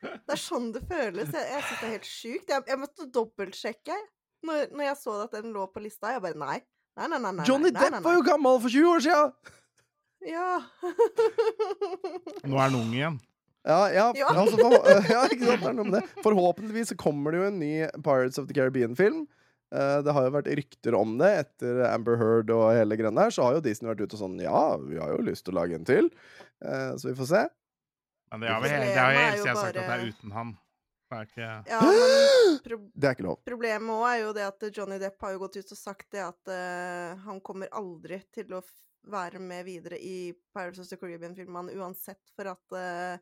Det er sånn det føles. Jeg, jeg syns det er helt sjukt. Jeg, jeg måtte dobbeltsjekke når, når jeg så at den lå på lista. Jeg bare nei. Nei, nei, nei. nei Johnny nei, nei, Depp nei, var jo gammel for 20 år siden! Ja. Nå er han ung igjen. Ja, ja, Ja. Altså, for, ja ikke sant? Det er noe med det. Forhåpentligvis kommer det jo en ny Pirates of the Caribbean-film. Eh, det har jo vært rykter om det etter Amber Heard og hele greia der. Så har jo Disney vært ute og sånn Ja, vi har jo lyst til å lage en til. Eh, så vi får se. Men det har jo tida sagt at det er uten han. Det er ikke ja men Det er ikke lov. problemet òg er jo det at Johnny Depp har jo gått ut og sagt det at uh, han kommer aldri til å være med videre i Pirates of the Caribbean-filmene uansett, for at uh,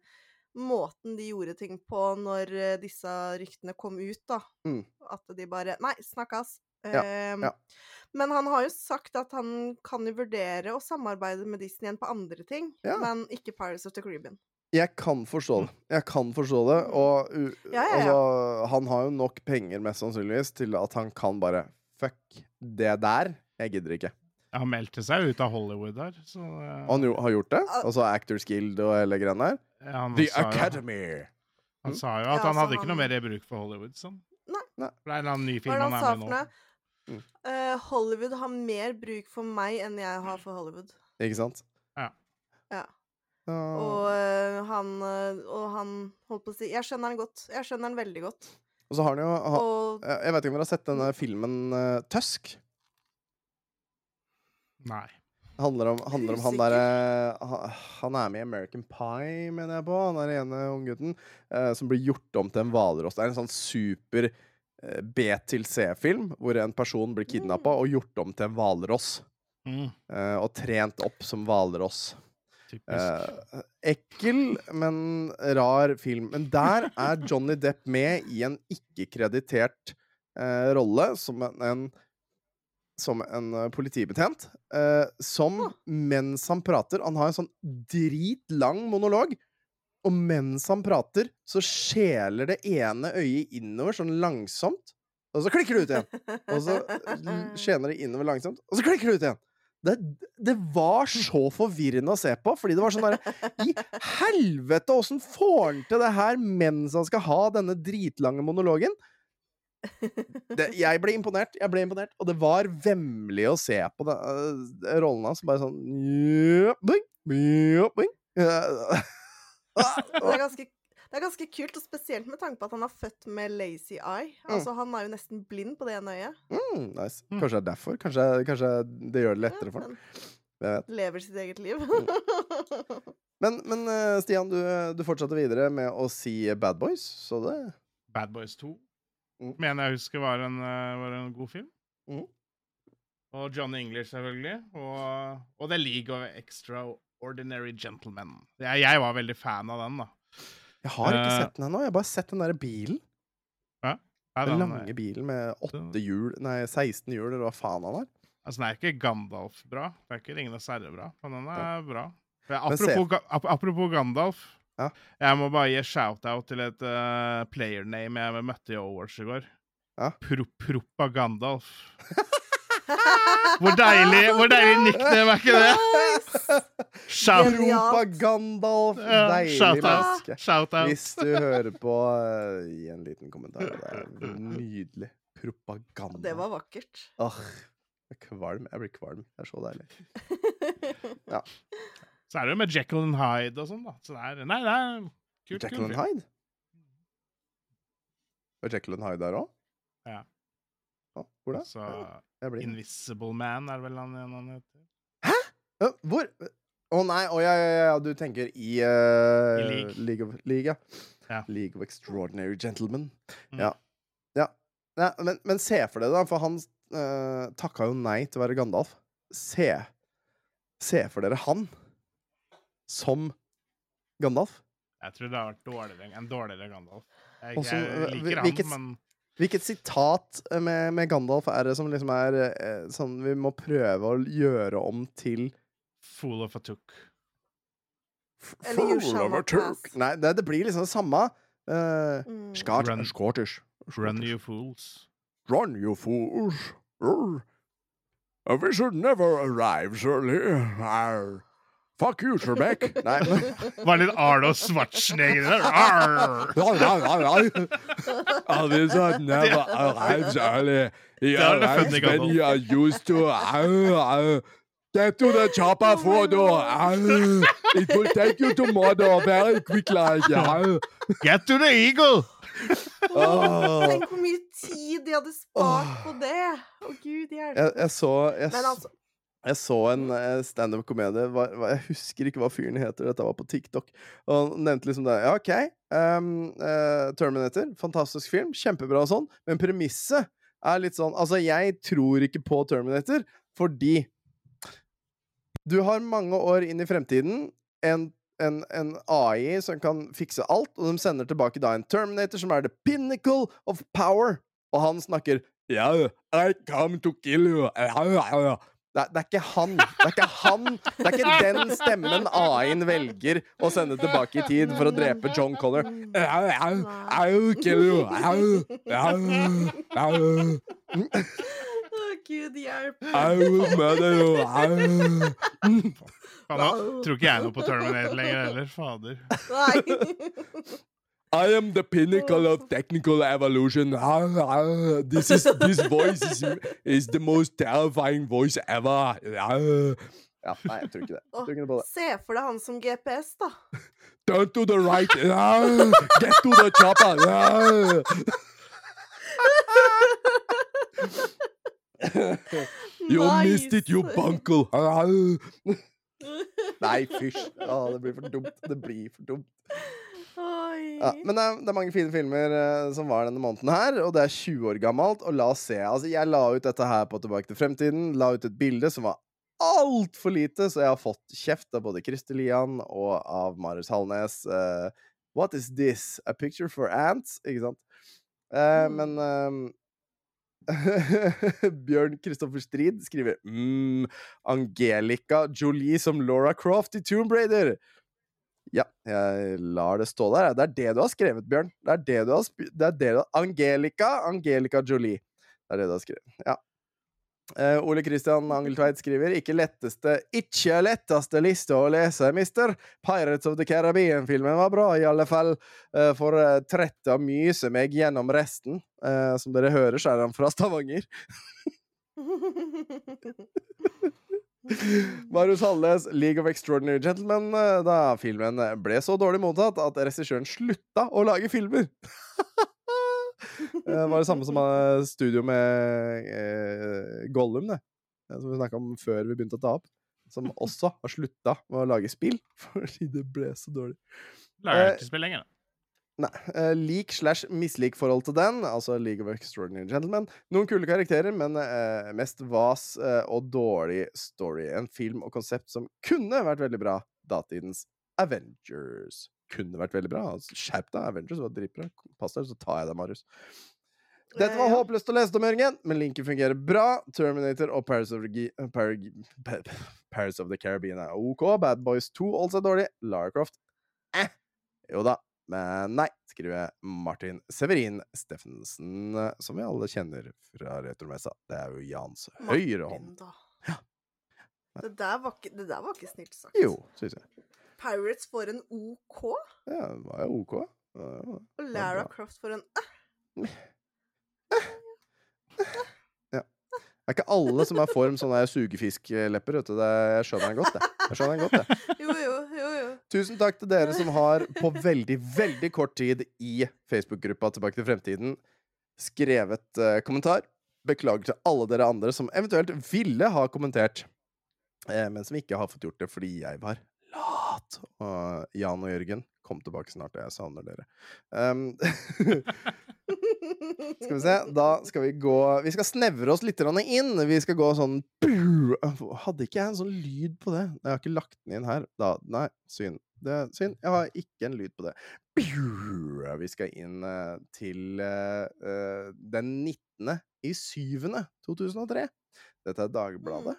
måten de gjorde ting på når uh, disse ryktene kom ut, da Mm. At de bare Nei, snakkes. Ja, Ehm, ja. Men han har jo sagt at han kan jo vurdere å samarbeide med Disney igjen på andre ting, Ja. men ikke Pirates of the Caribbean. Jeg kan forstå det. Jeg kan forstå det. Og ja, ja. Altså, han har jo nok penger, mest sannsynligvis, til at han kan bare Fuck det der. Jeg gidder ikke. Han meldte seg ut av Hollywood der, så uh... Han jo, har gjort det. Altså Actors Guild og hele greia der. Ja, The Academy! jo, han sa jo Ja, at han altså, hadde ikke noe mer mer bruk for Hollywood. Sånn. Nei. Nei. Det er en eller annen ny film han han er med i nå. Mm. Uh, Hollywood har mer bruk for meg enn jeg har for Hollywood. Ikke sant? Ja. Ja. Uh... Og uh, han Og han holdt på å si Jeg skjønner han godt. Jeg skjønner han veldig godt. Og så har han jo ha, Og Jeg vet ikke om dere har sett denne filmen uh, Tusk? Nei. Handler om, handler om han derre Han er med i American Pie, mener jeg på. Han er den ene unggutten eh, som blir gjort om til en hvalross. Det er en sånn super eh, B-til-C-film hvor en person blir kidnappa og gjort om til en hvalross. Mm, eh, og trent opp som hvalross. Eh, ekkel, men rar film. Men der er Johnny Depp med i en ikke-kreditert eh, rolle som en, en som en eh, politibetjent, eh, som mens han prater Han har en sånn dritlang monolog, og mens han prater, så skjeler det ene øyet innover sånn langsomt, og så klikker det ut igjen. Og så l- skjener det innover langsomt, og så klikker det ut igjen. Det, det var så forvirrende å se på, fordi det var sånn derre I helvete, åssen får han til det her mens han skal ha denne dritlange monologen? Det, jeg ble imponert, jeg ble imponert, og det var vemmelig å se på det, uh, rollen hans. Bare sånn ja, bing. ja, boing. det er ganske det er ganske kult, og spesielt med tanke på at han er født med lazy eye. Altså, Han er jo nesten blind på det ene øyet. Mm, nice. Mm. Kanskje det er derfor? Kanskje, kanskje det gjør det lettere for ham? Lever sitt eget liv. Men, men øh, Stian, du, du fortsatte videre med å si Bad Boys, så det Bad Boys 2 Mm. mener jeg husker var en, eh, var en god film. Mm. Og Johnny English, selvfølgelig. Og, og The League of Extraordinary Gentlemen. Jeg, jeg var veldig fan av den, da. Jeg har ikke uh, sett den ennå. Jeg har bare sett den derre bilen. Ja, Den den, lange bilen med åtte hjul Nei, 16 hjul, eller hva faen han har. altså, den er ikke Gandalf bra. Det er ikke Ringenes herre bra, men den er bra. Apropos, apropos Gandalf. Ja. Jeg må bare gi shout-out til et uh, player name jeg møtte i Overwatch i går. Ja. Pro Propagandalf. Hvor deilig hvor deilig nickname er ikke det? Shout, Genialt. Europa Gandalf, Ja, deilig shout menneske. shout out. Hvis du hører på, uh, gi en liten kommentar. Det er nydelig. Propaganda. Det var vakkert. Åh, jeg er kvalm. Jeg blir kvalm. Det er så deilig. Så er det jo med Jekyll and Hyde og sånn, da. Så det er, nei, det er kult. Jekyll and Hyde? Var Jekyll and Hyde der òg? Ja. hvor da? Så Jeg Invisible Man er vel han, han heter. Hæ?! Hvor? Å nei, å ja, ja, ja, du tenker i, uh, I League. League of League, ja. League of Extraordinary Gentlemen. Mm. Ja. ja. ja men, men se for deg, da, for han uh, takka jo nei til å være Gandalf. Se Se for dere han som Gandalf. Jeg tror det har vært dårligere, en dårligere Gandalf. Jeg, Også, jeg øh, liker hvilket- han, men Hvilket sitat med, med Gandalf er det som liksom er eh, sånn vi må prøve å gjøre om til Fool of a Took. Fool of a took. Nei, det, det blir liksom det samme. Uh, Mm. Skart, Run. Scottish. Run you fools. Run, you fools. Urr. We should never arrive early. Arr. Fuck you, Sherbeck! Nei, men Var litt Arlo Schwarzenegger der. Arr! Det det. Get to the chopper. Au. It will take you to Mordor very quick, like. Get to the eagle! Åh. Tenk hvor mye tid de hadde spart på det! Å, gud jeg, hjelpe. jeg så jeg, Men altså, Jeg så en eh, standup-komedie Jeg husker ikke hva fyren heter. Dette var på TikTok. Og han nevnte liksom det. Ja, OK. Um, uh, Terminator. Fantastisk film. Kjempebra og sånn. Men premisset er litt sånn Altså, jeg tror ikke på Terminator fordi du har mange år inn i fremtiden en, en, en AI som kan fikse alt, og de sender tilbake da en Terminator som er the pinnacle of power, og han snakker Yeah, I come to kill you. Det er, det er ikke han. Det er ikke han. Det er ikke den stemmen AI-en velger å sende tilbake i tid for å drepe John Connor. Å, gud hjelp. I will murder. Au. Tror ikke jeg noe på Terminator lenger heller. Fader. Nei. I am the pinnacle of oh. technical evolution. Au, au. This is this voice is, is the most terrifying voice ever. Au. Ja, nei, jeg tror ikke det. Jeg tror ikke noe på det. Er se for deg han som GPS, da. Turn to the right. Au. Get to the chopper. Au. You missed it, you Nice. bunkle. Au. Nei, fysj. Å, det blir for dumt. Det blir for dumt. Ja, men det er, det er mange fine filmer uh, som var denne måneden her, og det er 20 år gammelt. Og la oss se. Altså, jeg la ut dette her på Tilbake til fremtiden. La ut et bilde som var altfor lite, så jeg har fått kjeft av både Christer Lian og av Marius Hallnes. Uh, What is this? A picture for ants? Ikke sant? Uh, Mm. Men um, Bjørn Kristoffer Strid skriver mm, Angelica Jolie som Laura Croft i Tomb Raider. Ja, jeg lar det stå der. Det er det du har skrevet, Bjørn. Det er det du har det er det du Angelica Angelica Jolie. Det er det du har skrevet. Ja. Uh, Ole Kristian Angeltveit skriver ikke letteste Ikke letteste liste å lese, mister. Pirates of the Caribbean-filmen var bra, i alle fall. Uh, for uh, trett av myse meg gjennom resten. Uh, som dere hører, så er han fra Stavanger. Marius Halles League of Extraordinary Gentlemen, eh, da filmen ble så dårlig mottatt at regissøren slutta å lage filmer. det var det samme som eh, studio med eh, Gollum, det. Eh, Som vi snakka om før vi begynte å ta opp. Som også har slutta med å lage spill fordi det ble så dårlig. Lager ikke spill lenger. da. Nei. eh, lik slash mislik forhold til den, altså League of Extraordinary Gentlemen. Noen kule karakterer, men eh, mest vas eh, og dårlig story. En film og konsept som kunne vært veldig bra. Datidens Avengers. Kunne vært veldig bra. Altså, Skjerp deg, Avengers var dritbra. Pass deg, så tar jeg deg, Marius. Dette var Eh, håpløst å lese om, Jørgen, men linken fungerer bra. Terminator og Paris of the, eh, Par- Pa- Paris of the Caribbean er OK. Bad Boys 2 altså dårlig. Lara Croft eh. Jo da. Men nei, skriver Martin Severin Steffensen, eh, som vi alle kjenner fra Retromessa. Det er jo Jans høyre hånd. Da. Det der, var ikke, det der var ikke snilt sagt. Jo, syns jeg. Pirates får en OK, Ja, det var jo OK. Var- og Lara. Croft får en æ. Det er ikke alle som er form sånne sugefisklepper, vet du. Det, jeg skjønner den godt, jeg. jeg. skjønner den godt, det. Jo, jo, jo, jo. Tusen takk til dere som har på veldig, veldig kort tid i Facebook-gruppa Tilbake til fremtiden skrevet eh, kommentar. Beklager til alle dere andre som eventuelt ville ha kommentert, eh, men som ikke har fått gjort det fordi jeg var lat. Og Jan og Jørgen, kom tilbake snart, jeg savner dere. Um, skal vi se, da skal vi gå Vi skal snevre oss litt inn. Vi skal gå sånn Hadde ikke jeg en sånn lyd på det? Jeg har ikke lagt den inn her. Da, nei, synd. Det er synd. Jeg har ikke en lyd på det. Vi skal inn eh, til eh, eh, den 19. i 7. 2003. Dette er Dagbladet.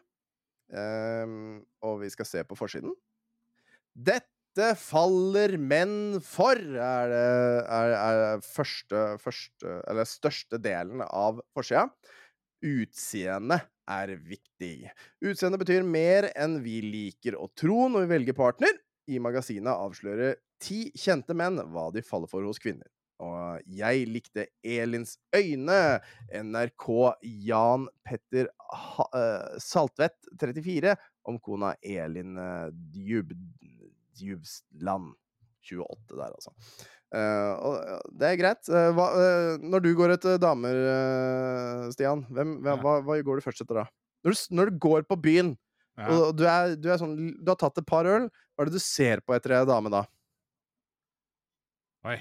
Um, og vi skal se på forsiden. Dette faller menn for, er det er, er første, første Eller største delen av forsida. utseende er viktig. Utseende betyr mer enn vi liker å tro når vi velger partner. I magasinet avslører ti kjente menn hva de faller for hos kvinner. Og jeg likte Elins øyne. NRK Jan Petter eh, Saltvedt, 34, om kona Elin uh, Djub Djubsland. 28 der, altså. Uh, og det er greit. Uh, hva, uh, når du går etter damer, Stian, hvem, hva, hva, hva går du først etter da? Når du, når du går på byen, Ja. og du er, du er sånn Du har tatt et par øl, hva er det du ser på etter ei dame da? Oi.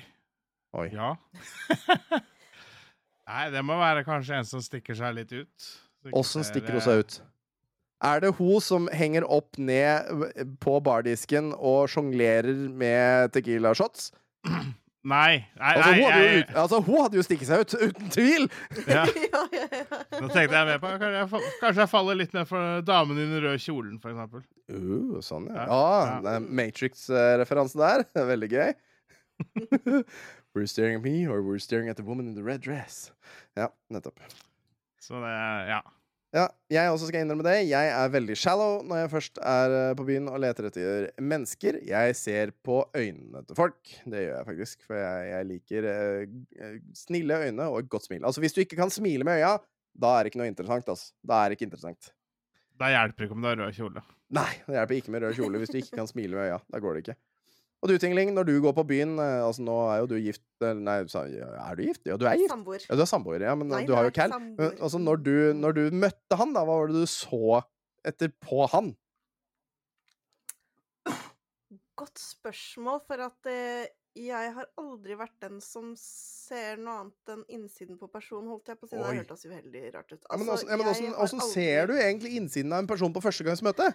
Oi. Ja. Nei, det må være kanskje en som stikker seg litt ut. Åssen stikker hun seg ut? Er det hun som henger opp ned på bardisken og sjonglerer med Tequila shots? Nei. nei, Altså, hun nei hadde jo, jeg, ut, altså, hun hadde jo stikket seg ut, uten tvil! ja. Nå tenkte jeg med på Kanskje jeg, kanskje jeg faller litt ned for damen i den røde kjolen, eksempel. Uh, sånn, ja. Ja, ja, ja. det er Matrix-referanse der. Veldig gøy. we're staring at me, or we're staring at the woman in the red dress. Ja, nettopp. Så det Ja. Ja, jeg også skal innrømme det. Jeg er veldig shallow når jeg først er eh, på byen og leter etter mennesker. Jeg ser på øynene til folk. Det gjør jeg faktisk, for jeg, jeg liker eh, eh, snille øyne og et godt smil. Altså, hvis du ikke kan smile med øya, da er det ikke noe interessant, altså. Da er det ikke interessant. Da hjelper ikke om du har rød kjole. Nei, det hjelper ikke med rød kjole hvis du ikke kan smile med øya. Da går det ikke. Og du, Tingling, når du går på byen eh, Altså, nå er jo du gift Nei, er du gift? Ja, du er gift. Samboer. Ja, du er samboer, ja, men Nei, du har jo Cal. altså, når du, når du møtte han, da, hva var det du så etter på han? Godt spørsmål, for at eh, jeg har aldri vært den som ser noe annet enn innsiden på personen, holdt jeg på å si. Det har hørtes jo veldig rart ut. Ja, men også, ja, men jeg åssen- aldri- ser du egentlig innsiden av en person på førstegangsmøte?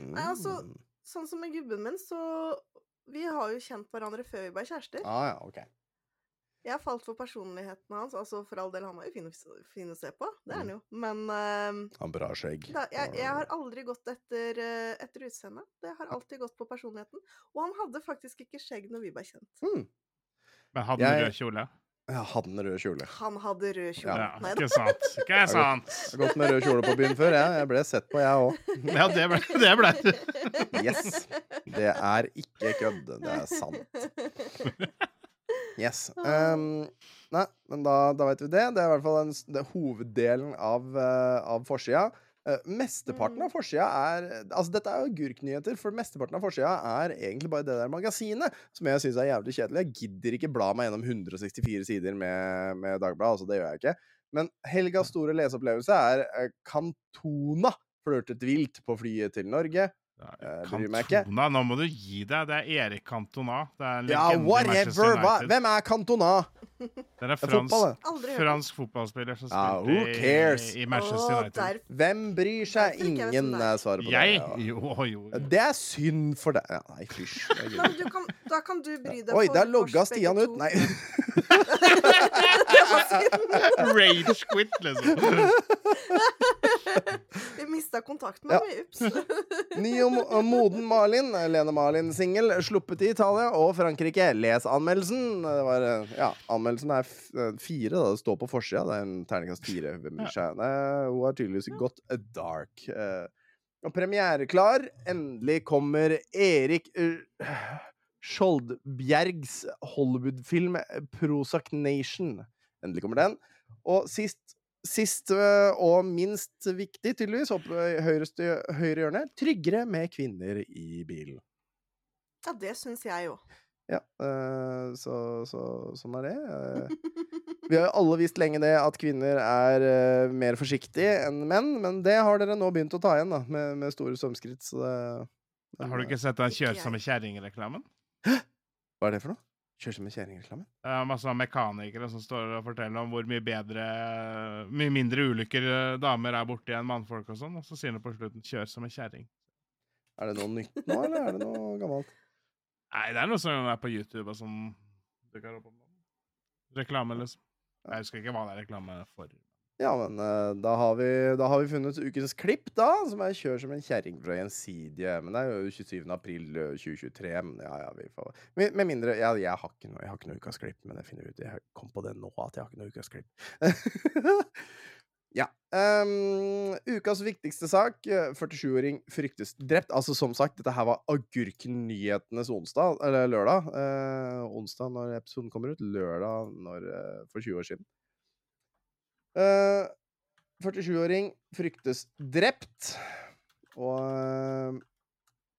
Nei, altså, Mm. Sånn som med gubben min, så Vi har jo kjent hverandre før vi ble kjærester. Ah, ja, ok. Jeg falt for personligheten hans. Altså, for all del, han var jo fin, fin å se på. Det er han Mm. jo. Men uh, Han bra skjegg. da, jeg, jeg har aldri gått etter, uh, etter utseendet. Det har alltid gått på personligheten. Og han hadde faktisk ikke skjegg når vi ble kjent. Mm. Men hadde Jeg- du rød kjole? Ja, han rød kjole. Han hadde rød kjole. Ja, Nei ikke sant. Ikke sant. Jeg har gått med rød kjole på byen før, jeg. Jeg ble sett på, jeg òg. Ja, det ble det. Ble. Yes. Det er ikke kødd. Det er sant. Yes. Um, nei, men da, da vet vi det. Det er i hvert fall en, det er hoveddelen av, uh, av forsida. Eh, mesteparten av forsida er Altså, dette er jo agurknyheter, for mesteparten av forsida er egentlig bare det der magasinet, som jeg syns er jævlig kjedelig. Jeg gidder ikke bla meg gjennom 164 sider med, med Dagbladet, altså, det gjør jeg ikke. Men helgas store leseopplevelse er uh, Cantona flørtet vilt på flyet til Norge. Ikke. Cantona, nå må du gi deg. Det er Erik Cantona. Det er Ja, whatever! Hva? Hvem er Cantona? Det er fransk, fotball, fransk fotballspiller som who cares? i, i Manchester United. der Hvem bryr seg? Jeg Ingen svarer er. er svaret på Jeg? det. ja. Jo, jo. jo. Det er synd for deg. Ja, nei, fysj. jeg kan, da kan du bry deg Oi, der logga Stian ut. Nei. Rage quit, liksom. Ja. med meg. Ups. Ny og moden Malin, Lene Malin-singel, sluppet i Italia og Frankrike. Les anmeldelsen. Det var, eh, ja, anmeldelsen er eh, fire, da. Det står på forsida. Det er en terningkast fire. Hun har tydeligvis gått dark. Eh, Og premiereklar. Endelig kommer Erik Skjoldbjergs Hollywood-film Prozac Nation. Endelig kommer den. Og sist Sist og minst viktig, tydeligvis, oppe i høyre, høyre hjørne, tryggere med kvinner i bilen. Ja, det syns jeg jo. Ja, øh, så, så sånn er det. Eh, Vi har jo alle visst lenge det at kvinner er øh, mer forsiktige enn menn, men det har dere nå begynt å ta igjen, da, med, med store stormskritt, så det Har du ikke sett den jeg. kjerring-reklamen? Hva er det for noe? Kjør som en kjerringreklame? Er masse mekanikere som står og forteller om hvor mye bedre Mye mindre ulykker eh, damer er borti enn mannfolk og sånn, og så sier de på slutten 'kjør som en kjerring'. Er det noe nytt nå, eller er det noe gammelt? Nei, det er noe som er på YouTube og om Reklame, liksom. Jeg husker ikke hva det er reklame for. Ja, men eh, da har, vi, da har vi funnet ukens klipp, da, som er 'Kjør som en kjerring fra Gjensidige'. Men det er jo 27. april eh, 2023. Men ja, ja, vi får Med, mindre ja, Jeg har ikke noe, jeg har ikke noe ukas klipp, men jeg finner ut Jeg kom på det nå, at jeg har ikke noe ukas klipp. ja. Um, ukas viktigste sak. eh, 47-åring fryktes drept. Altså, som sagt, dette her var Agurknyhetenes onsdag, eller lørdag. Eh, onsdag når episoden kommer ut. Lørdag når, eh, for 20 år siden. Eh, 47-åring fryktes drept, og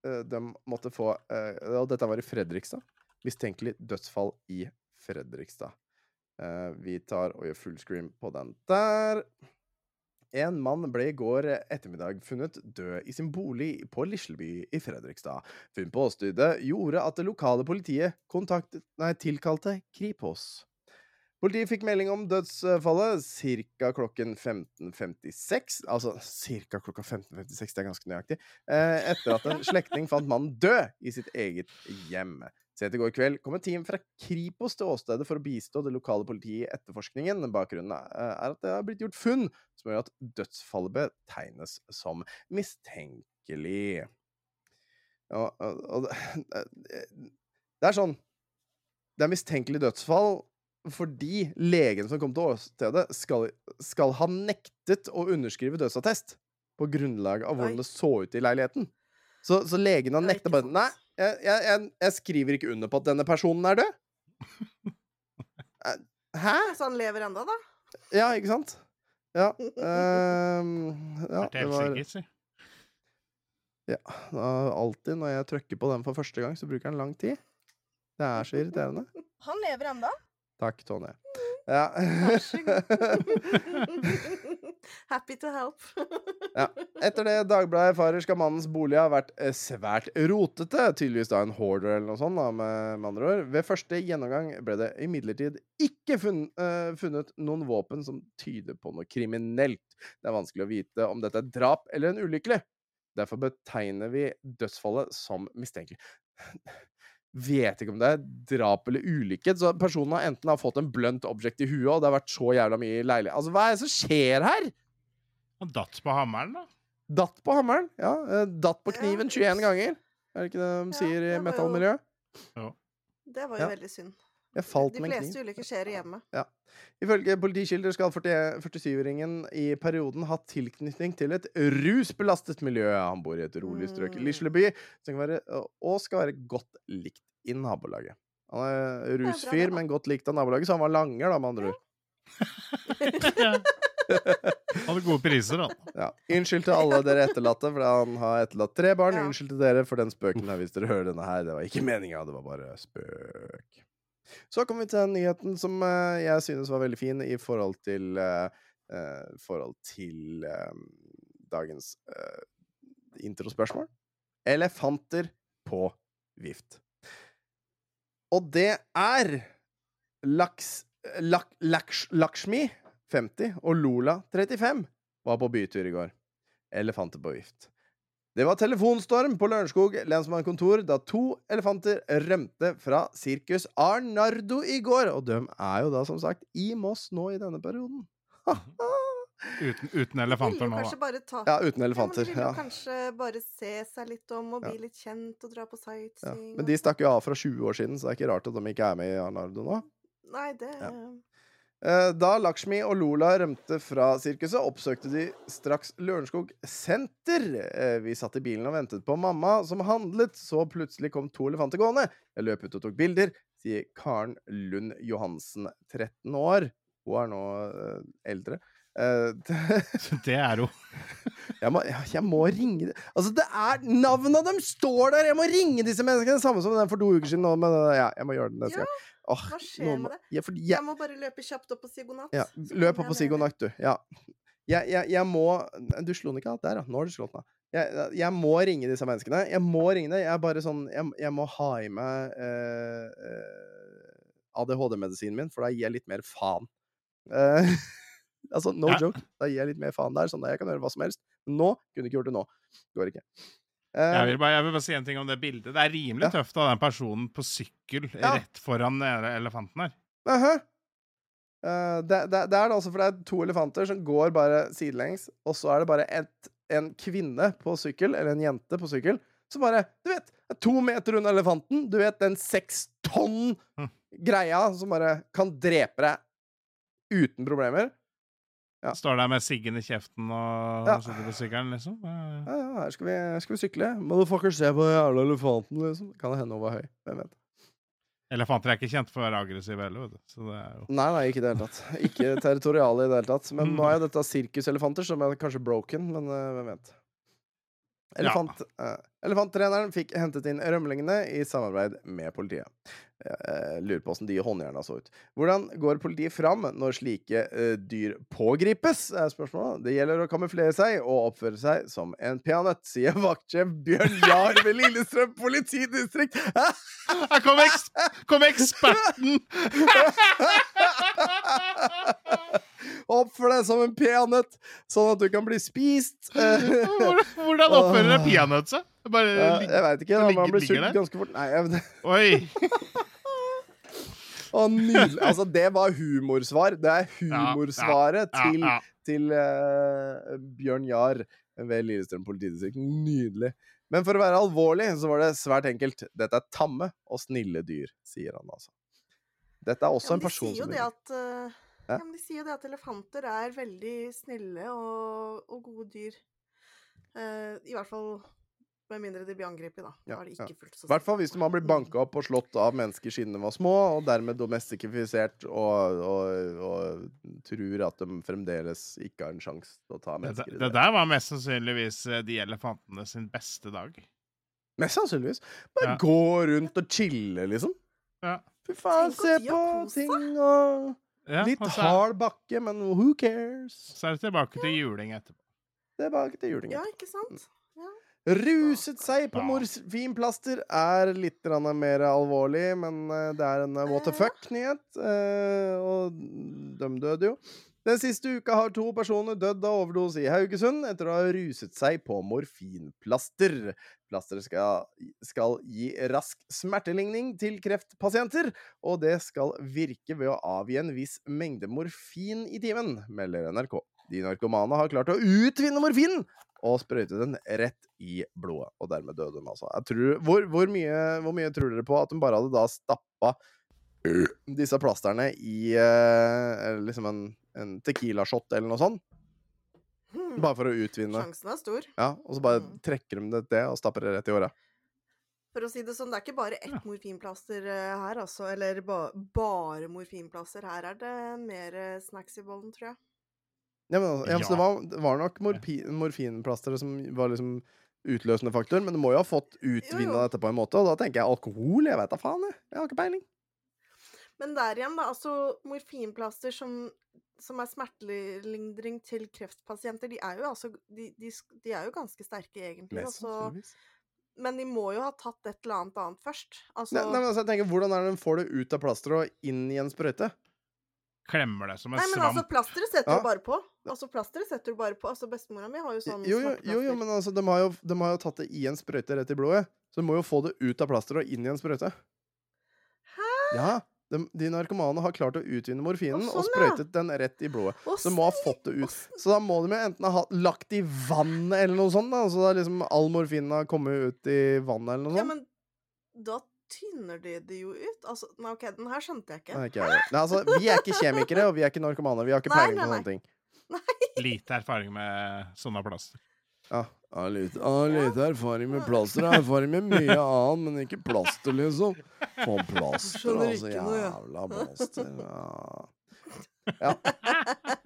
uh, de måtte få uh, Og dette var i Fredrikstad. Mistenkelig dødsfall i Fredrikstad. Eh, vi tar og gjør fullscreen på den der. En mann ble i går ettermiddag funnet død i sin bolig på Lisleby i Fredrikstad. Funn på åstedet gjorde at det lokale politiet kontaktet, nei, tilkalte Kripos. Politiet fikk melding om dødsfallet ca. klokken 15.56. Altså ca. klokka 15.56, det er ganske nøyaktig. Eh, etter at en slektning fant mannen død i sitt eget hjem. Sent i går kveld kom et team fra Kripos til åstedet for å bistå det lokale politiet i etterforskningen. Bakgrunnen er at det har blitt gjort funn som gjør at dødsfallet betegnes som mistenkelig. Og, og, og det er sånn Det er mistenkelig dødsfall fordi legen som kom til åstedet, skal, skal ha nektet å underskrive dødsattest på grunnlag av hvordan Oi. det så ut i leiligheten. Så, så legen har Det nekta bare Nei, jeg, jeg, jeg, skriver ikke under på at denne personen er død. Eh, Hæ? Så han lever ennå, da? Ja, ikke sant? Ja. Um, ja det var ja, da- Alltid når jeg trykker på den for første gang, så bruker den lang tid. Det er så irriterende. Han lever ennå. Takk, Tonje. Ja. Vær så Happy to help. Ja. Etter det Dagbladet erfarer, skal mannens bolig ha vært eh, svært rotete. Tydeligvis da en hoarder eller noe sånt, da, med, med andre ord. Ved første gjennomgang ble det imidlertid ikke funn, uh, funnet noen våpen som tyder på noe kriminelt. Det er vanskelig å vite om dette er drap eller en ulykke. Derfor betegner vi dødsfallet som mistenkelig. Vet ikke om det er drap eller ulykke. Så personen har enten har fått en blunt object i huet, og det har vært så jævla mye i leilighet Altså, hva er det som skjer her? Han datt på hammeren, da. Datt på hammeren. Ja. eh, Datt på kniven 21 ganger. Er det ikke det de Ja, sier i metallmiljøet? jo- Ja. Det var jo Ja. veldig synd. Jeg falt De med en fleste ulykker skjer i hjemmet. Ifølge politikilder skal 47-åringen i perioden ha tilknytning til et rusbelastet miljø. Han bor i et rolig strøk i Mm. Lisleby som kan være, og skal være godt likt i nabolaget. Han er rusfyr, men godt likt av nabolaget, så han var langer, da, med andre ord. Hadde gode priser, da. Ja. Unnskyld til alle dere etterlatte, for han har etterlatt tre barn. Ja. Unnskyld til dere for den spøken her, hvis dere hører denne her. Det var ikke meninga, det var bare spøk. Så kommer vi til den nyheten som eh, jeg synes var veldig fin i forhold til uh, forhold til uh, dagens uh, introspørsmål. Elefanter på vift. Og det er Laks... Lak, Laks, Lakshmi 50 og Lola 35 var på bytur i går. Elefanter på vift. Det var telefonstorm på Lørenskog lensmannskontor da to elefanter rømte fra Sirkus Arnardo i går. Og de er jo da, som sagt, i Moss nå i denne perioden. Uten, uten elefanter nå, da. ta ja, uten elefanter. Ja, de ville Ja, jo kanskje bare se seg litt om og Ja. bli litt kjent og dra på ja. Men de stakk jo av fra 20 år siden, så det er ikke rart at de ikke er med i Arnardo nå. Nei, det Ja. Eh, Da Lakshmi og Lola rømte fra sirkuset, oppsøkte de straks Lørenskog senter. Eh, Vi satt i bilen og ventet på mamma, som handlet. Så plutselig kom to elefanter gående. Jeg løp ut og tok bilder, sier Karen Lund Johansen, 13 år. Hun er nå eh, eldre. Eh, Det er jo jeg, må, jeg må ringe Altså, det er Navnene dem står der! Jeg må ringe disse menneskene! Samme som den for to uker siden. Men eh, ja, jeg må gjøre det neste Ja, gang. Åh, hva skjer noen med det? Ja, for, Jeg jeg, må bare løpe kjapt opp og si god natt. ja, løp opp og si god natt, du. Ja. Jeg, jeg, jeg må Du slo den ikke av? Der, ja. Nå har du slått den av. Jeg, jeg må ringe disse menneskene. Jeg må ringe dem. Jeg er bare sånn Jeg, jeg må ha i meg eh, eh, ADHD-medisinen min, for da gir jeg litt mer faen. Eh, altså, no Ja. joke. Da gir jeg litt mer faen der. Sånn at jeg kan gjøre hva som helst. Men nå kunne ikke gjort det nå. Går ikke. Uh, jeg vil, bare, jeg vil bare si en ting om det bildet. Det er rimelig Ja. tøft av den personen på sykkel Ja. rett foran elefanten her. Uh -huh. uh, det, det, det er det altså, for det er to elefanter som går bare sidelengs, og så er det bare et, en kvinne på sykkel, eller en jente på sykkel, som bare Du vet, er to meter unna elefanten. Du vet den seks tonn Hm. greia som bare kan drepe deg uten problemer. Ja. Står der med siggen i kjeften og Ja. sitter på sykkelen, liksom. Ja, ja, her skal vi, her skal vi sykle. Motherfucker, se på den jævla elefanten, liksom. Kan det hende hun var høy. Hvem vet. Elefanter er ikke kjent for å være aggressive heller, vet du. Så det jo Nei, nei, ikke i det hele tatt. Ikke territoriale i det hele tatt. Men nå er jo dette sirkuselefanter, som er kanskje broken, men uh, hvem vet. Elefant, eh, elefanttreneren fikk hentet inn rømlingene i samarbeid med politiet. Jeg eh, lurer på åssen de håndjerna så ut. Hvordan går politiet fram når slike uh, dyr pågripes? er spørsmålet. Det gjelder å kamuflere seg og oppføre seg som en peanøtt, sier vaktsjef Bjørn Jahr ved Lillestrøm politidistrikt. Her kom, eks kom eksperten! Oppfør deg som en peanøtt, sånn at du kan bli spist. Hvordan- Hvordan oppfører en peanøtt seg? Bare ja, jeg veit ikke. Da, man blir sulten ganske fort. Nei, jeg, Oi! Å, nydelig. Altså, det var humorsvar. Det er humorsvaret Ja, til, ja. til uh, Bjørn Jahr ved Lillestrøm politidistrikt. Nydelig. Men for å være alvorlig, så var det svært enkelt. Dette er tamme og snille dyr, sier han altså. Dette er også Ja, en person som at eh, Ja. ja, men De sier jo det at elefanter er veldig snille og, og gode dyr. Uh, I hvert fall med mindre de blir angrepet, da. Da Ja, er de ja. fullt så I hvert fall hvis man blir banka opp og slått av mennesker siden de var små, og dermed domestikifisert og, og, og tror at de fremdeles ikke har en sjanse til å ta Det, mennesker. Det, det der var mest sannsynligvis eh, de elefantene sin beste dag. Mest sannsynligvis. Bare Ja. gå rundt og chille, liksom. Ja. Fy faen, se på ting og Ja, Litt hard bakke, men who cares? så er det tilbake til juling etterpå. Det er til juling. Ja, ikke sant? Ruset seg på morfinplaster er litt mer alvorlig, men eh, det er en eh, what the fuck-nyhet, eh, og de døde jo. Den siste uka har to personer dødd av overdose i Haugesund etter å ha ruset seg på morfinplaster. Plasteret skal, skal gi rask smerteligning til kreftpasienter, og det skal virke ved å avgi en viss mengde morfin i timen, melder NRK. De narkomane har klart å utvinne morfinen og sprøyte den rett i blodet, og dermed døde hun, altså. Jeg tror, hvor, hvor, mye, hvor mye tror dere på at de bare hadde da stappa disse plasterne i eh, liksom en, en tequila-shot eller noe sånt? Hmm. Bare for å utvinne. Sjansen er stor. Ja, og så bare Mm. trekker de det til og stapper det rett i året. For å si det sånn, det er ikke bare ett Ja. morfinplaster eh, her, altså. Eller ba bare morfinplaster. Her er det mer eh, snacks i bollen, tror jeg. Ja, men, altså, ja, så det, var, det var nok morpi, morfinplasteret som var liksom utløsende faktor, men du må jo ha fått utvinna dette på en måte, og da tenker jeg alkohol. Jeg vet da faen, jeg. Jeg har ikke peiling. Men der igjen, da. Altså, morfinplaster som, som er smertelindring til kreftpasienter, de er jo altså De, de, de er jo ganske sterke, egentlig. Mest Altså, men de må jo ha tatt et eller annet annet først. Altså Nei, nei, men altså, jeg tenker, Hvordan er det de får det ut av plasteret og inn i en sprøyte? Klemmer det som en Nei, men svamp. altså, plasteret setter Ja. du bare på. Altså, plasteret setter du bare på. Altså, bestemora mi har jo sånn Jo, jo, jo, jo, men altså, de har jo, de har jo tatt det i en sprøyte rett i blodet. Så du må jo få det ut av plasteret og inn i en sprøyte. Hæ? Ja, de, de narkomane har klart å utvinne morfinen og sånn, og sprøytet den rett i blodet. Å, Så de må ha fått det ut. Så da må de jo enten ha lagt det i vannet eller noe sånt. da Så da liksom all morfinen har kommet ut i vannet eller noe Ja, men da tynner de det jo ut. Altså, nei, OK, den her skjønte jeg ikke. Nei, ikke jeg. Nei, altså, vi er ikke kjemikere, og vi er ikke narkomane. Vi har ikke peiling på nei, sånne ting. Lite erfaring med sånne plaster. Ja, ja lite, litt, lite erfaring med plaster. Jeg har erfaring med mye annet, men ikke plaster, liksom. Få plaster, altså. Jævla plaster. Ja.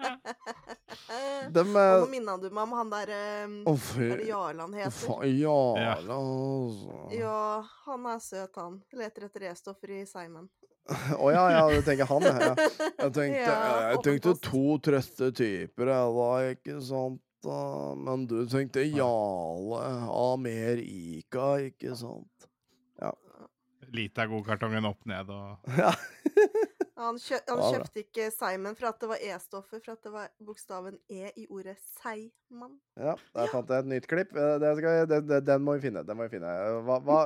Dem Og eh, nå minna du meg om han der eh, Å, Er fy det Jarland heter? Jarland, altså. Ja, han er søt, han. Leter etter E-stoffer i Simon. Å ja, ja, du tenker han, ja. Jeg tenkte, Ja, jeg tenkte to trøtte typer, jeg da, ikke sant? da. Men du tenkte Jarle Amerika, ikke sant? Lite av godkartongen opp ned og Ja. Han, kjø han Ja, kjøpte ikke Simon for at det var E-stoffet, for at det var bokstaven E i ordet Seiman. Ja, der fant jeg et nytt klipp. Eh, Det skal, det, den må vi finne. Den må vi finne. Hva, hva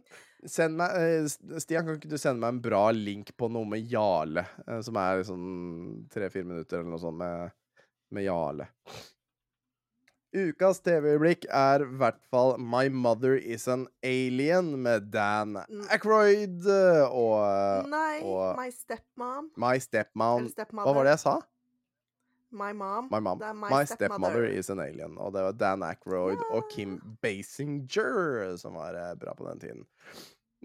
Send meg eh, Stian, kan ikke du sende meg en bra link på noe med Jarle? eh, Som er sånn tre-fire minutter eller noe sånt med, med Jarle. Ukas TV-øyeblikk er i hvert fall My Mother Is An Alien med Dan Ackroyd eh, og eh, Nei, og- My Stepmom. My Stepmom Stepmother. Hva var det jeg sa? My Mom. My mom. My, My Stepmother. is an alien. Og det var Dan Aykroyd og Kim Basinger som var eh, bra på den tiden.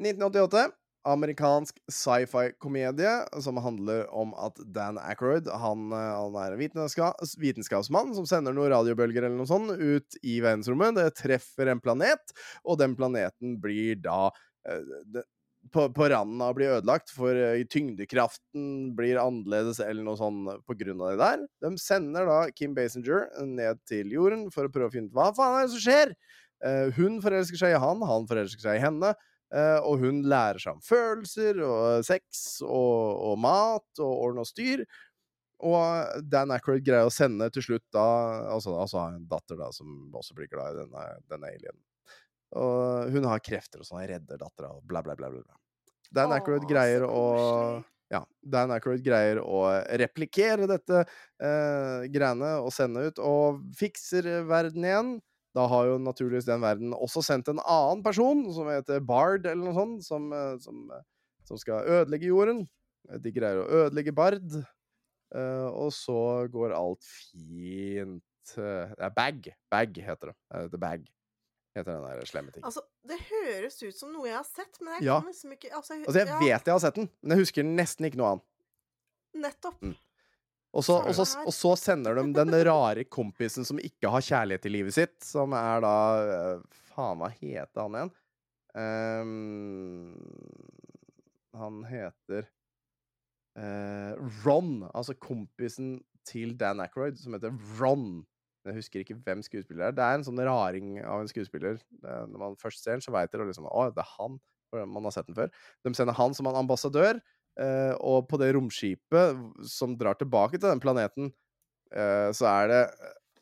1988. Amerikansk sci-fi-komedie som handler om at Dan Aykroyd han, eh, han er en vitenskaps vitenskapsmann som sender noen radiobølger eller noe sånt ut i verdensrommet. Det treffer en planet, og den planeten blir da eh, på, på randen av å bli ødelagt, for eh, tyngdekraften blir annerledes eller noe sånt på grunn av det der. De sender da Kim Basinger ned til jorden for å prøve å finne ut hva faen er det som skjer. Eh, hun forelsker seg i han, han forelsker seg i henne. Eh, og hun lærer seg om følelser og sex og, og mat og ordne og styr. Og Dan Aykroyd greier å sende til slutt da Altså, altså har en datter da som også blir glad i denne, denne alienen. Og hun har krefter og sånn, redder dattera og bla, bla, bla. bla. Dan Ackroyd greier å ja, Dan Aykroyd greier å replikere dette eh, greiene og sende ut, og fikser verden igjen. Da har jo naturligvis den verden også sendt en annen person, som heter Bard, eller noe sånt, som, eh, som, eh, som skal ødelegge jorden. De greier å ødelegge Bard, Uh, og så går alt fint. Det er Bag. Bag heter det. The Bag heter den der slemme ting. Altså, det høres ut som noe jeg har sett, men jeg Ja. kan liksom ikke Altså, jeg, Altså, jeg ja, vet jeg har sett den, men jeg husker nesten ikke noe annet. Nettopp. Mm. Og så, og, så, og så sender de den rare kompisen som ikke har kjærlighet i livet sitt, som er da eh, Faen, hva heter han igjen? Um, han heter uh, Ron. Altså kompisen til Dan Aykroyd, som heter Ron. Jeg husker ikke hvem skuespiller det er. Det er en sånn raring av en skuespiller. Når man først ser den, så veit dere liksom Å, det er han. Man har sett den før. De sender han som en ambassadør. Eh, og på det romskipet som drar tilbake til den planeten, uh, så er det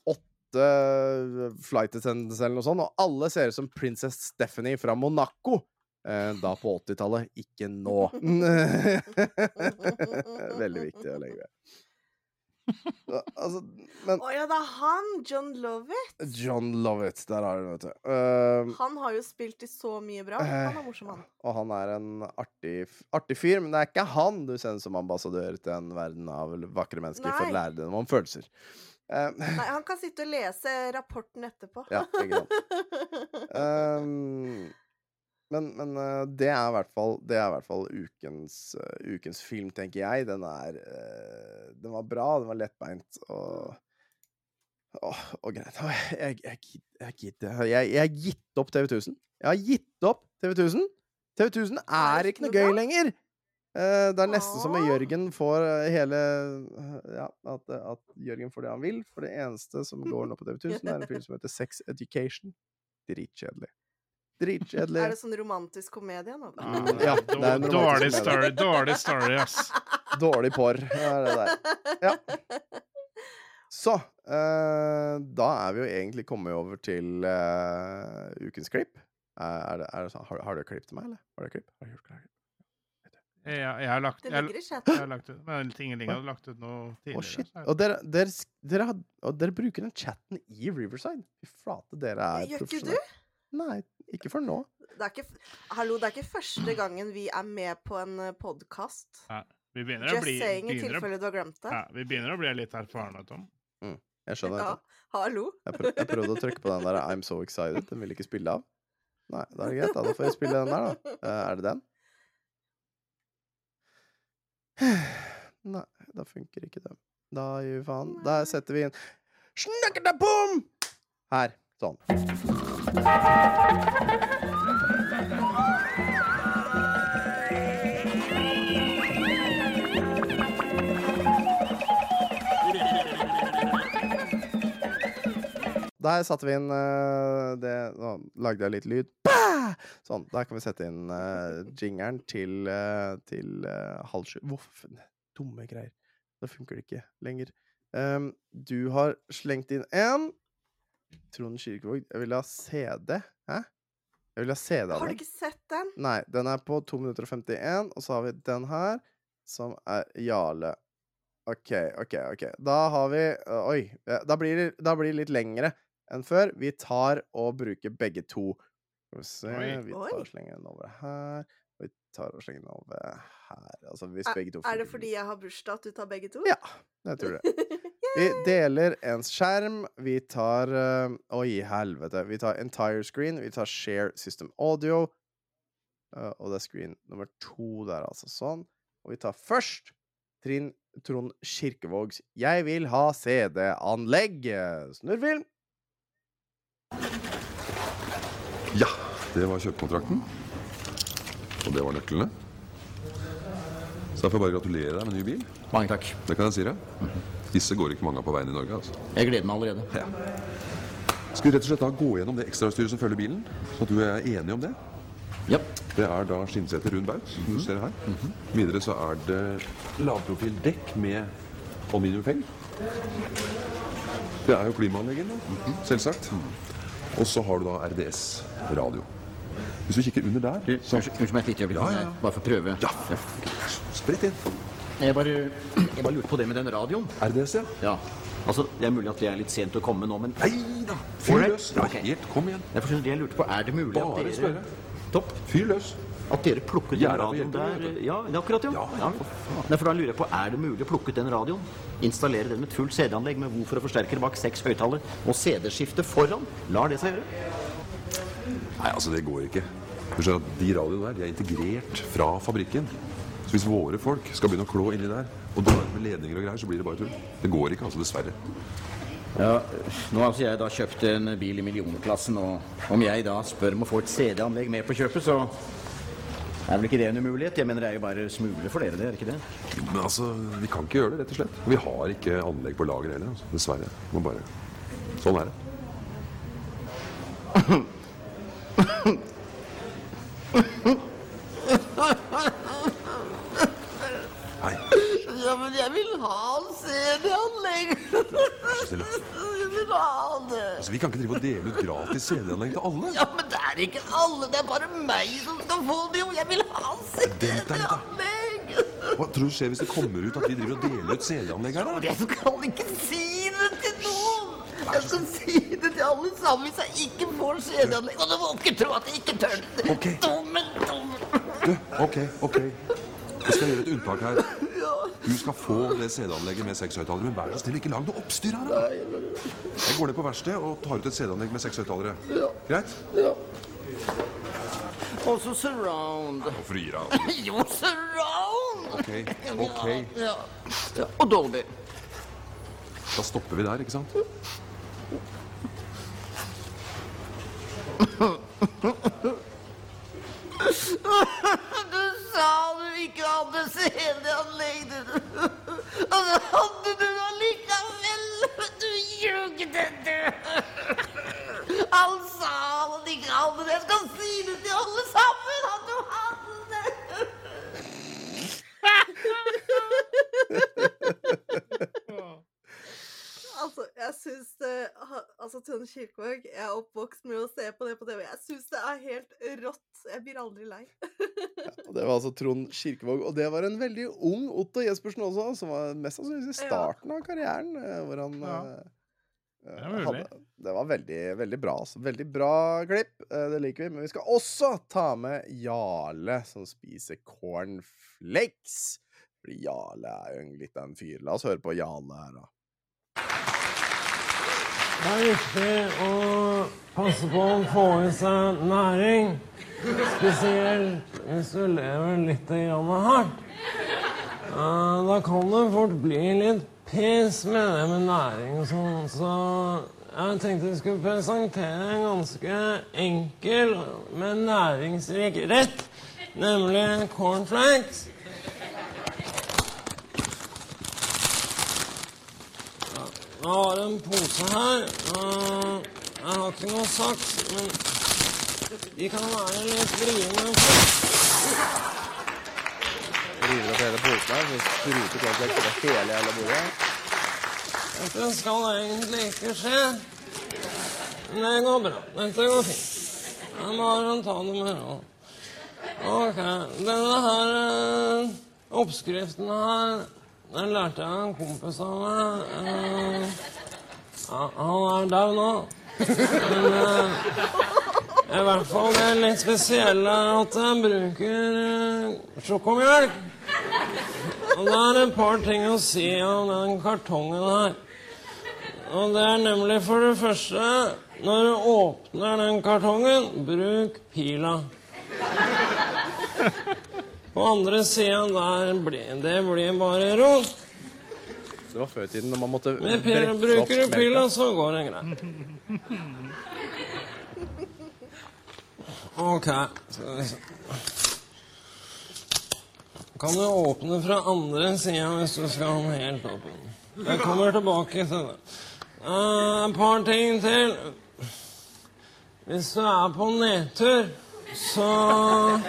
åtte flight attendants eller noe sånt, og alle ser ut som Princess Stephanie fra Monaco. Uh, da på 80-tallet, ikke nå. Veldig viktig å legge ved. Altså, men Å ja, det er han! John Lovett. John Lovett, der har du det, vet du. Uh, Han har jo spilt i så mye bra. Han er morsom, han. Og han er en artig, artig fyr, men det er ikke han du sender som ambassadør til en verden av vakre mennesker for å lære dem om følelser. Eh, Nei, han kan sitte og lese rapporten etterpå. ja, ikke sant. Um, men men eh, det er fall Det er i hvert fall ukens, eh, ukens film, tenker jeg. Den er eh, Den var bra, den var lettbeint og og, og greit. Jeg, jeg, jeg, jeg, har gitt opp TV 1000. Jeg har gitt opp TV 1000. TV 1000 er ikke noe gøy lenger! Det er nesten som at Jørgen får hele Ja, at, at Jørgen får det han vil. For det eneste som går nå på TV 1000, er en film som heter Sex Education. Dritkjedelig. Dritkjedelig. Er det sånn romantisk komedie nå? Ja, det er en romantisk dårlig komedie. story, dårlig story, ass. Dårlig porr. Er det der. Ja. Så eh, da er vi jo egentlig kommet over til eh, ukens klipp. Eh, er det, er det sånn, har, har du klipp til meg, eller? Har du klipp? Har du gjort klipp? Jeg, jeg har lagt Det jeg, jeg har lagt ut, Men Tingeling hadde lagt ut noe tidligere. shit. Og dere, dere, dere, had, og dere bruker den chatten i Riverside? Fy flate, dere er Gjør ikke du? profesjonelle. Nei, ikke for nå. Det er ikke, hallo, det er ikke første gangen vi er med på en podkast. Ja, vi begynner å Just bli saying, i tilfelle du har glemt det. ja, Vi begynner å bli litt erfarne, Tom. Jeg skjønner Ja, hallo. Jeg, prøv, jeg prøvde å trykke på den der I'm so excited. Den vil ikke spille av. Nei, da er det greit. Da, da får jeg spille den der, da. Eh, er det den? Nei, da funker ikke den. Da gir vi faen. Der setter vi inn Snakkadabom! Her. Sånn. Der satte vi inn eh, det Nå lagde jeg litt lyd. Sånn, der kan vi sette inn uh, jingeren til, uh, til uh, halv sju. Hvorfor? Dumme greier. Da funker det ikke lenger. Um, du har slengt inn én. Trond Kirkevåg. Jeg vil ha CD. Hæ? Jeg vil ha CD av Har du ikke sett den? Nei, den er på 2 minutter og 51, og så har vi den her, som er Jarle. OK, OK, OK. Da har vi øh, Oi. eh, Da blir det, da blir det litt lengre enn før. Vi tar og bruker begge to. Skal vi se Oi. Vi tar og slenger den over her. Og vi tar og slenger den over her. Altså hvis Er, begge to er det fordi jeg har bursdag at du tar begge to? Ja, jeg tror det. Vi deler en skjerm. Vi tar uh, Oi, helvete. Vi tar entire screen. Vi tar share system audio. Uh, og det er screen nummer to der, altså. Sånn. Og vi tar først Trinn Trond Kirkevågs 'Jeg vil ha CD-anlegg'. Snurrfilm. Ja, det var kjøpekontrakten. Og det var nøklene. Så da får jeg bare gratulere deg med ny bil. Mange takk. Det kan jeg si deg. Disse går ikke mange av på veien i Norge. altså. Jeg gleder meg allerede. Ja. Skal vi rett og slett da gå gjennom det ekstrautstyret som følger bilen? Så at du er enig om det? Ja. Det er da skinnsete rund baut, som du ser her. Videre så er det lavprofildekk med aluminiumfeng. Det er jo klimaanlegget, da. Selvsagt. Og så har du da RDS radio. Hvis du kikker under der, så Unnskyld meg et lite øyeblikk. Ja, ja. Bare for å prøve. Ja. Sprett inn. Jeg bare, jeg bare lurte på det med den radioen. RDS, ja. Ja. Altså, Det er mulig at det er litt sent å komme nå, men Nei da! Fyr løs. Ja, Ok. helt, kom igjen. jeg forstår, det jeg lurte på, er det mulig Bare at dere spørre. Topp. Fyr løs. At dere plukket den radioen der. Ja, akkurat, ja. Ja, ja. Nei, for da lurer jeg på, Er det mulig å plukke ut den radioen, installere den med et fullt CD-anlegg med woofer og forsterker bak seks høyttalere, og CD-skifte foran? Lar det seg gjøre? Nei, altså, det går ikke. De radioene der de er integrert fra fabrikken. Så hvis våre folk skal begynne å klå inni der og dra ut med ledninger og greier, så blir det bare tull. Det går ikke, altså. Dessverre. Ja, Nå har altså jeg da kjøpt en bil i millionklassen, og om jeg da spør om å få et CD-anlegg med på kjøpet, så er vel ikke det en umulighet? Jeg mener det er jo bare smuler for dere, det er ikke det? Men altså, vi kan ikke gjøre det, rett og slett. Vi har ikke anlegg på lager heller. Altså. Dessverre. Må bare Sånn er det. Nei, Ja, men jeg vil ha CD-anlegg. vær så snill. Jeg vil ha det. Altså, vi kan ikke drive og dele ut gratis CD-anlegg til alle. Ja, men det er ikke alle. Det er bare meg som skal få det, og jeg vil ha. CD-anlegg. Hva tror du skjer hvis det kommer ut at vi driver og deler ut CD-anlegg her? Da? jeg skal ikke si det til noen. Jeg skal si det til alle sammen hvis jeg ikke får CD-anlegg. Og du må ikke tro at jeg ikke tør det. Ok. Dumme, dumme. Du, ok, ok. Vi skal gjøre et unntak her. Du skal få det CD-anlegget med seks høyttalere, men vær så snill, ikke lag noe oppstyr her. da. Jeg går ned på verkstedet og tar ut et CD-anlegg med seks høyttalere. Greit? Og så surround. Hvorfor gir jeg Jo, surround. Ok, ok. Ja. ja. Og Dolby. Da stopper vi der, ikke sant? Du sa du ikke hadde CD-anlegg, du. Og så hadde du allikevel. Du ljugde, du. Han sa han ikke hadde det. Jeg skal si det til alle sammen at du hadde det. Altså, jeg syns det Altså, Trond Kirkevåg, jeg er oppvokst med å se på det på TV. Jeg syns det er helt rått. Jeg blir aldri lei. Og det var altså Trond Kirkevåg. Og det var en veldig ung Otto Jespersen også, som var mest sannsynligvis i starten av karrieren. eh, Hvor han Ja. uh, Det er hadde, Det var veldig, veldig bra. Altså. Veldig bra klipp. Uh, Det liker vi. Men vi skal også ta med Jarle, som spiser cornflakes. Fordi Jarle er jo litt av en fyr. La oss høre på Jarle her, da. Det er viktig å passe på å få i seg næring. Spesielt hvis du lever litt hardt. Eh, Da kan det fort bli litt pes med det med næring og sånn. Så jeg tenkte jeg skulle presentere en ganske enkel, men næringsrik rett. Nemlig cornflakes. Jeg har en pose her. Eh, Jeg har ikke noe saks, men De kan være litt vriene. River opp hele posen her, så spruter cornflakes over hele hele bordet. Dette skal egentlig ikke skje. Men det går bra. Dette går fint. Det er bare å ta det med ro. Ok, denne her eh, oppskriften her, den lærte jeg en kompis av meg. Uh, han er dau nå. Men uh, i hvert fall det litt spesielle er at jeg bruker uh, sjokomelk. Og det er et par ting å si om den kartongen her. Og det er nemlig for det første Når du åpner den kartongen, bruk pila. På andre sida der ble det blir bare råd. Det var før i tiden når man måtte Med pila, bruker du pilla, så går det greit. Ok. Kan du åpne fra andre sida hvis du skal helt åpen? Jeg kommer tilbake til det. Eh, Et par ting til. Hvis du er på nedtur, så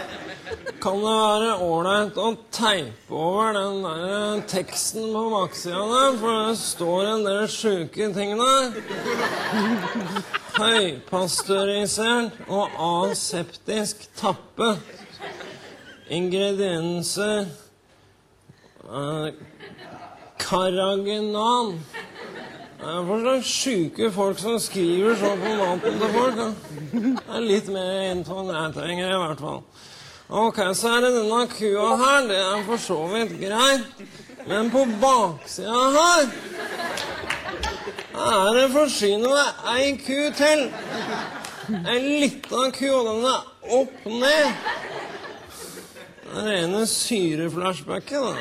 kan det være ålreit å teipe over den der teksten på baksida der, for det står en del sjuke ting der. Høypasteurisert og aseptisk tappe. Ingredienser eh, Karagenan. Det er for slags sjuke folk som skriver så på maten til folk. Det er litt mer info enn jeg trenger, i hvert fall. Ok, så er det denne kua her. Det er for så vidt greit. Men på baksida her er det forsynet med ei ku til. Ei lita ku, og den er opp ned. Det er rene syreflashbacket, da.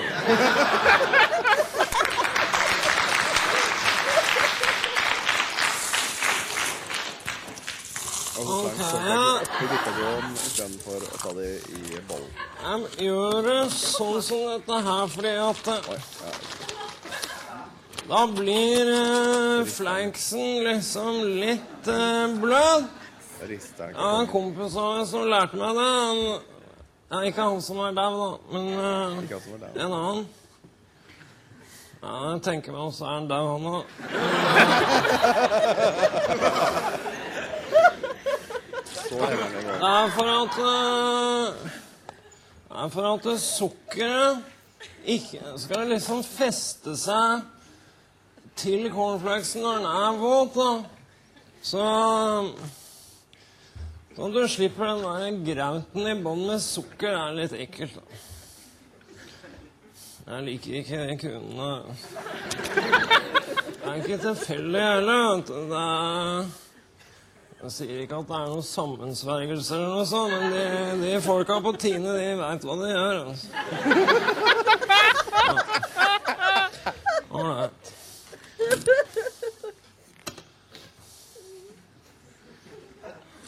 Og så oppi istedenfor å ta i. Jeg gjør det sånn som dette her fordi at eh, Da blir uh, flanksen liksom litt uh, blød. Rister Jeg har en kompis av meg som lærte meg det. Han, ja, ikke han som er dau, da, men uh, Ikke han som er dau. en annen. Ja, jeg tenker meg også er han dau, han òg. Så henger den i Det er for at eh, Det er for at sukkeret ikke skal liksom feste seg til cornflakesen når den er våt, da. Så Sånn at du slipper den der grauten i bånn med sukker. Det er litt ekkelt, da. Jeg liker ikke de kundene. Det er ikke tilfeldig heller. vet du. Det er jeg sier ikke at det er noen sammensvergelse eller noe sånt, men de, de folka på Tine, de veit hva de gjør. Altså. Ålreit.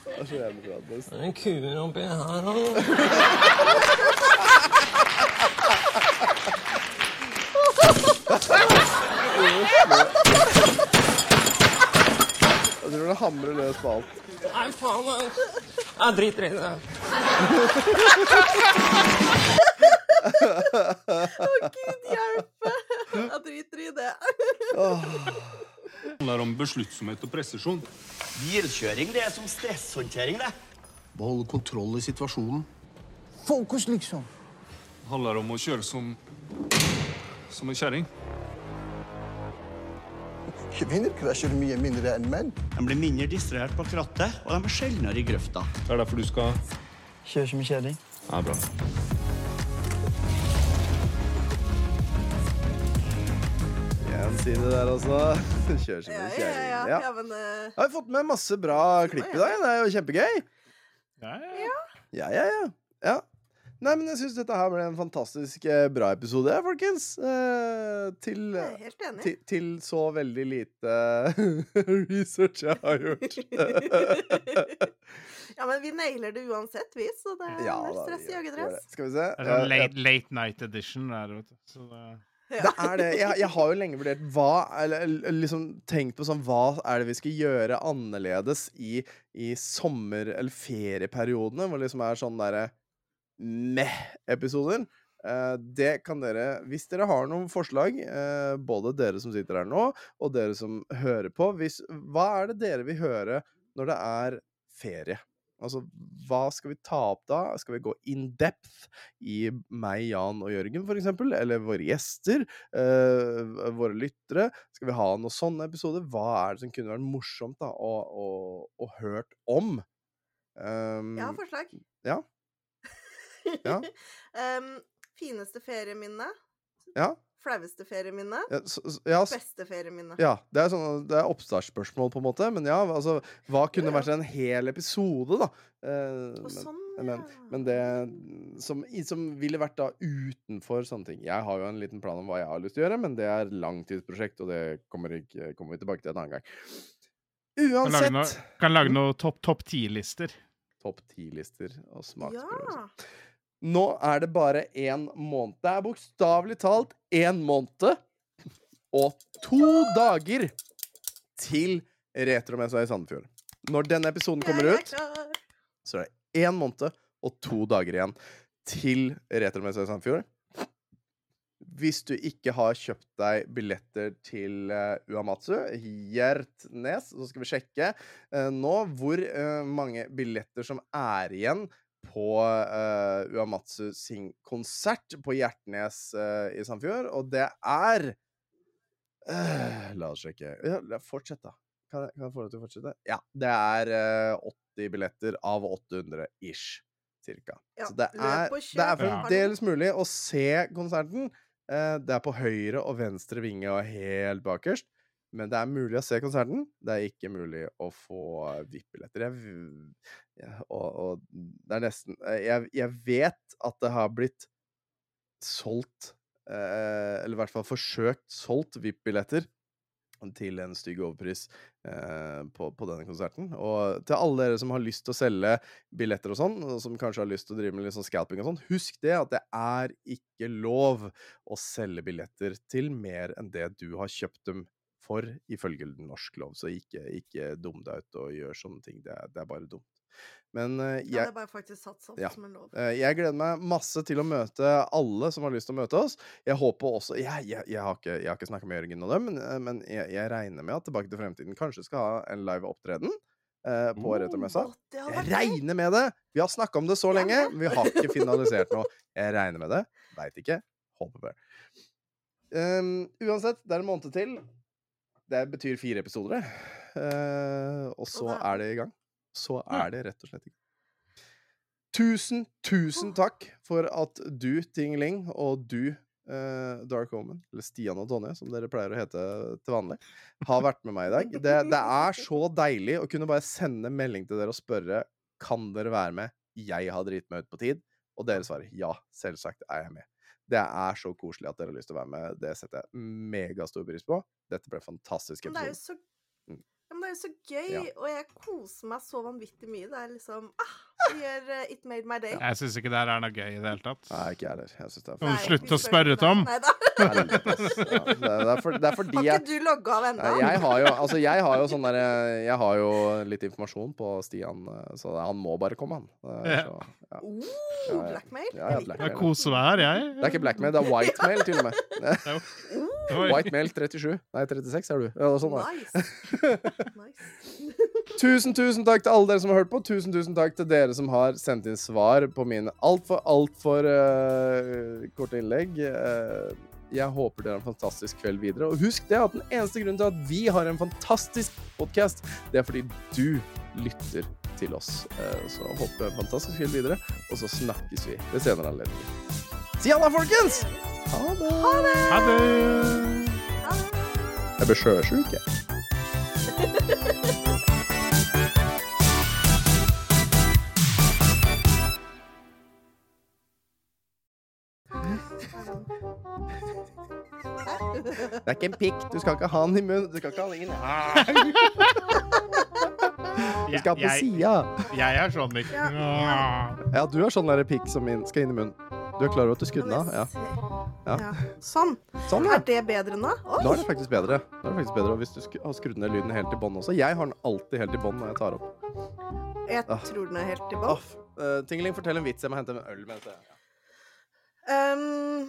Det er så jævlig bra. Det er en kuer oppi her òg. Jeg tror det hamrer løs på alt. Nei, faen. Jeg, jeg driter i det. Å, gud hjelpe! Jeg driter i det. Det handler om besluttsomhet og presisjon. Bilkjøring det er som stresshåndtering, det. Beholde kontroll i situasjonen. Fokus, liksom. Det handler om å kjøre som som en kjerring. Kvinner krasjer mye mindre enn menn. De blir mindre distrahert på krattet, og de er sjeldnere i grøfta. Det er derfor du skal Kjøre som en kjerring. Ja, bra. Si det der altså. Kjør som Ja, en ja, kjerring. ja. Ja. ja men uh... Jeg har fått med masse bra klipp i dag. Det er jo kjempegøy. Ja, ja. Ja, ja, ja. ja. Nei, men jeg syns dette her ble en fantastisk eh, bra episode, folkens. Eh, til, jeg er helt enig. til, til så veldig lite research jeg har gjort. ja, men vi nailer det uansett, vi, så det er Ja, null stress i det. Skal vi se. Det er sånn Eh, late, late night edition der, vet du. Så det, Det er det. Jeg, jeg har jo lenge vurdert hva eller liksom tenkt på sånn Hva er det vi skal gjøre annerledes i, i sommer- eller ferieperiodene, hvor det liksom er sånn derre meh-episoder. Eh, det kan dere Hvis dere har noen forslag, eh, både dere som sitter her nå, og dere som hører på hvis, Hva er det dere vil høre når det er ferie? Altså, hva skal vi ta opp da? Skal vi gå in depth i meg, Jan og Jørgen, for eksempel? Eller våre gjester? eh, våre lyttere? Skal vi ha noen sånne episoder? Hva er det som kunne vært morsomt da, å, å, å hørt om? Um, Jeg har forslag. Ja. Ja. um, fineste ferieminne. Ja. Flaueste ferieminne. Ja, så- ja, Beste ferieminne. Ja, det er, sånn, det er oppstartsspørsmål, på en måte. Men ja, altså Hva kunne vært en hel episode, da? Eh, men, sånn, men, men det som, som ville vært da utenfor sånne ting Jeg har jo en liten plan om hva jeg har lyst til å gjøre, men det er langtidsprosjekt, og det kommer, ikke, kommer vi tilbake til en annen gang. Uansett kan lage noe topp top ti-lister. Topp ti-lister og smaksprøver. Ja. Nå er det bare én måned. Det er bokstavelig talt én måned og to dager til Retromessa i Sandefjord. Når denne episoden kommer er ut, så er det én måned og to dager igjen til Retromessa i Sandefjord. Hvis du ikke har kjøpt deg billetter til uh, Uamatsu, Gjertnes, så skal vi sjekke uh, nå hvor uh, mange billetter som er igjen på uh, Uamatsu sin konsert på Hjertnes uh, i Sandfjord, og det er uh, La oss sjekke. Ja, fortsett, da. Kan jeg, kan jeg få lov til å fortsette? Ja. Det er eh, 80 billetter av 800 ish, cirka. Ja, Så det er, det er fremdeles mulig å se konserten. Eh, det er på høyre og venstre vinge og helt bakerst. Men det er mulig å se konserten. Det er ikke mulig å få VIP-billetter. Jeg, og, og det er nesten eh, jeg, jeg vet at det har blitt solgt eh, Eller i hvert fall forsøkt solgt VIP-billetter til en stygg overpris eh, på, på denne konserten. Og til alle dere som har lyst til å selge billetter og sånn, og som kanskje har lyst til å drive med litt sånn scalping og sånn, husk det at det er ikke lov å selge billetter til mer enn det du har kjøpt dem for, ifølge norsk lov. Så ikke, ikke dum deg ut og gjør sånne ting. Det er, det er bare dumt. Men jeg, Ja, det er bare faktisk satt sånn ja. som en lov. Eh, Jeg gleder meg masse til å møte alle som har lyst til å møte oss. Jeg håper også Jeg, jeg, jeg har ikke, jeg har ikke snakka med Jørgen og dem, men, eh, men jeg, regner med at Tilbake til fremtiden kanskje skal ha en live opptreden eh, på Retromessa. Å, det Jeg regner med det! Vi har snakka om det så lenge, men vi har ikke finalisert noe. Jeg regner med det. Veit ikke. Håper det. Um, uansett, det er en måned til. Det betyr fire episoder, det. Uh, og så okay. er- det i gang. Så er det rett og slett i gang. Tusen, tusen takk for at du, Tingling, og du, uh, Dark Omen, eller Stian og Tonje, som dere pleier å hete til vanlig, har vært med meg i dag. Det, det er så deilig å kunne bare sende melding til dere og spørre kan dere være med. Jeg har driti meg ut på tid. Og dere svarer ja, selvsagt er jeg med. Det er så koselig at dere har lyst til å være med. Det setter jeg megastor pris på. Dette ble fantastisk Men det er jo så, men det er jo så gøy, Ja. og jeg koser meg så vanvittig mye. Det er liksom ah, det gjør, uh, It made my day. Jeg syns ikke det her er noe gøy i det hele tatt. Nei, ikke jeg heller. Jeg heller. er Kan du Nei, slutte å spørre, Tom? Nei da. Ja, det, er for, det er fordi Har ikke du logga av ennå? Jeg har jo, altså jeg har jo sånn derre Jeg har jo litt informasjon på Stian, eh, så han må bare komme, han. Eh, Ja. Så, ja. Ja, ja. blackmail? Ja, ja, Jeg koser meg her, jeg. Det er ikke blackmail, det er whitemail, til og med. Oi. Whitemail 37. Nei, 36 er du. Ja, sånn. Nice. nice. Tusen, tusen takk til alle dere som har hørt på. Tusen, tusen takk til dere som har sendt inn svar på mine altfor, altfor uh, korte innlegg. Uh, jeg håper dere har en fantastisk kveld videre. Og husk det at den eneste grunnen til at vi har en fantastisk podkast, det er fordi du lytter til oss. Uh, så håper jeg en fantastisk kveld videre, og så snakkes vi ved senere anledninger. Si ha det, folkens! Ha det! Ha det! Jeg blir sjøsjuk, jeg. Det er ikke en pikk. Du skal ikke ha den i munnen. Du skal ikke ha den inn. Du skal ha på Jeg- sida. Jeg er sånn, Mikk. Ja, du er sånn derre pikk som skal inn i munnen. Du er klar over at du skrudde den av? Ja. Ja. ja. Sånn. Sånn, ja. Er det bedre nå? Oi! Nå er det faktisk bedre. Nå er det faktisk bedre hvis du har skrudd ned lyden helt i bånn også. Jeg har den alltid helt i bånn når jeg tar opp. Jeg Ah. tror den er helt i bånn. uh, Tingeling, fortell en vits. Jeg må hente en øl mens jeg Um,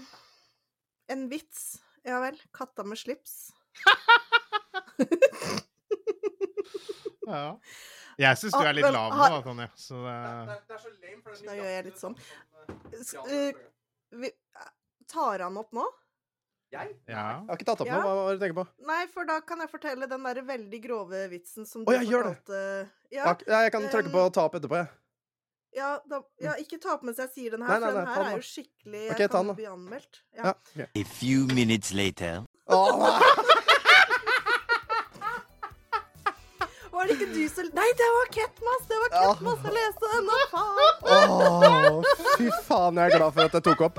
en vits. Ja vel. Katta med slips. Ja. Jeg syns du Ah, er litt men lav nå, har- det er Så det Da gjør jeg litt sånn. S eh, vi, tar han opp nå? Jeg? Ja. Jeg har ikke tatt opp Ja. noe. Hva var det du tenker på? Nei, for da kan jeg fortelle den der veldig grove vitsen som Å, ja, gjør det. fortalte. Ja, Ja, jeg kan trykke på ta opp etterpå, jeg. ja, da, ja, ikke ta opp mens jeg sier den her, Nei, nei, for den her er jo skikkelig Ok, Jeg kan bli anmeldt. Ja. Ja. A few minutes later. Åh, Var det ikke du som Nei, det var Ketmas! Det var Ja. Ketmas jeg leste den faen! Åh, fy faen, jeg er glad for at jeg tok opp.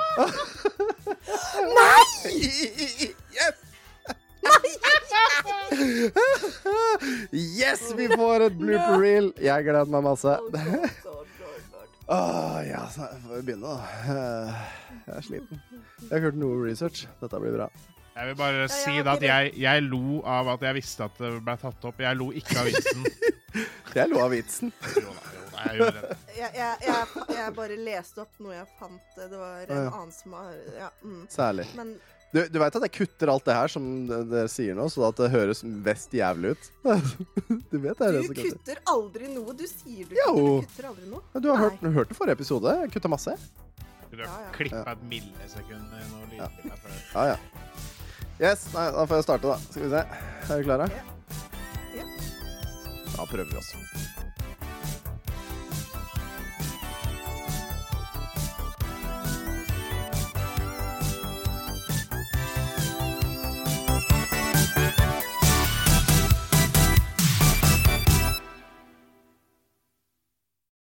Nei! Yes! Yes, vi får et blooper reel. Jeg gleder meg masse. Åh, ja, så får vi begynne, da. Jeg er sliten. Jeg har ikke hørt noe research. Dette blir bra. Jeg vil bare jeg si har at jeg, jeg lo av at jeg visste at det ble tatt opp. Jeg lo ikke av vitsen. Jeg lo av vitsen. Jo da, jo da, jeg gjorde det. Jeg, jeg, jeg, bare leste opp noe jeg fant. Det var en Ja, ja. annen som har Ja. Mm. Særlig. Men Du, du veit at jeg kutter alt det her som dere sier nå, så at det høres mest jævlig ut? Du vet det er det du som kutter. kutter aldri noe. Du sier du kutter, du kutter aldri noe. Du har hørt, du hørte forrige episode. Jeg kutta masse. Skulle Ja, ja. klippa et millisekund i noe Ja. før. Ja, ja. Yes, nei, da får jeg starte, da. Skal vi se. Er vi klare? Ja. Ja. Da prøver vi oss.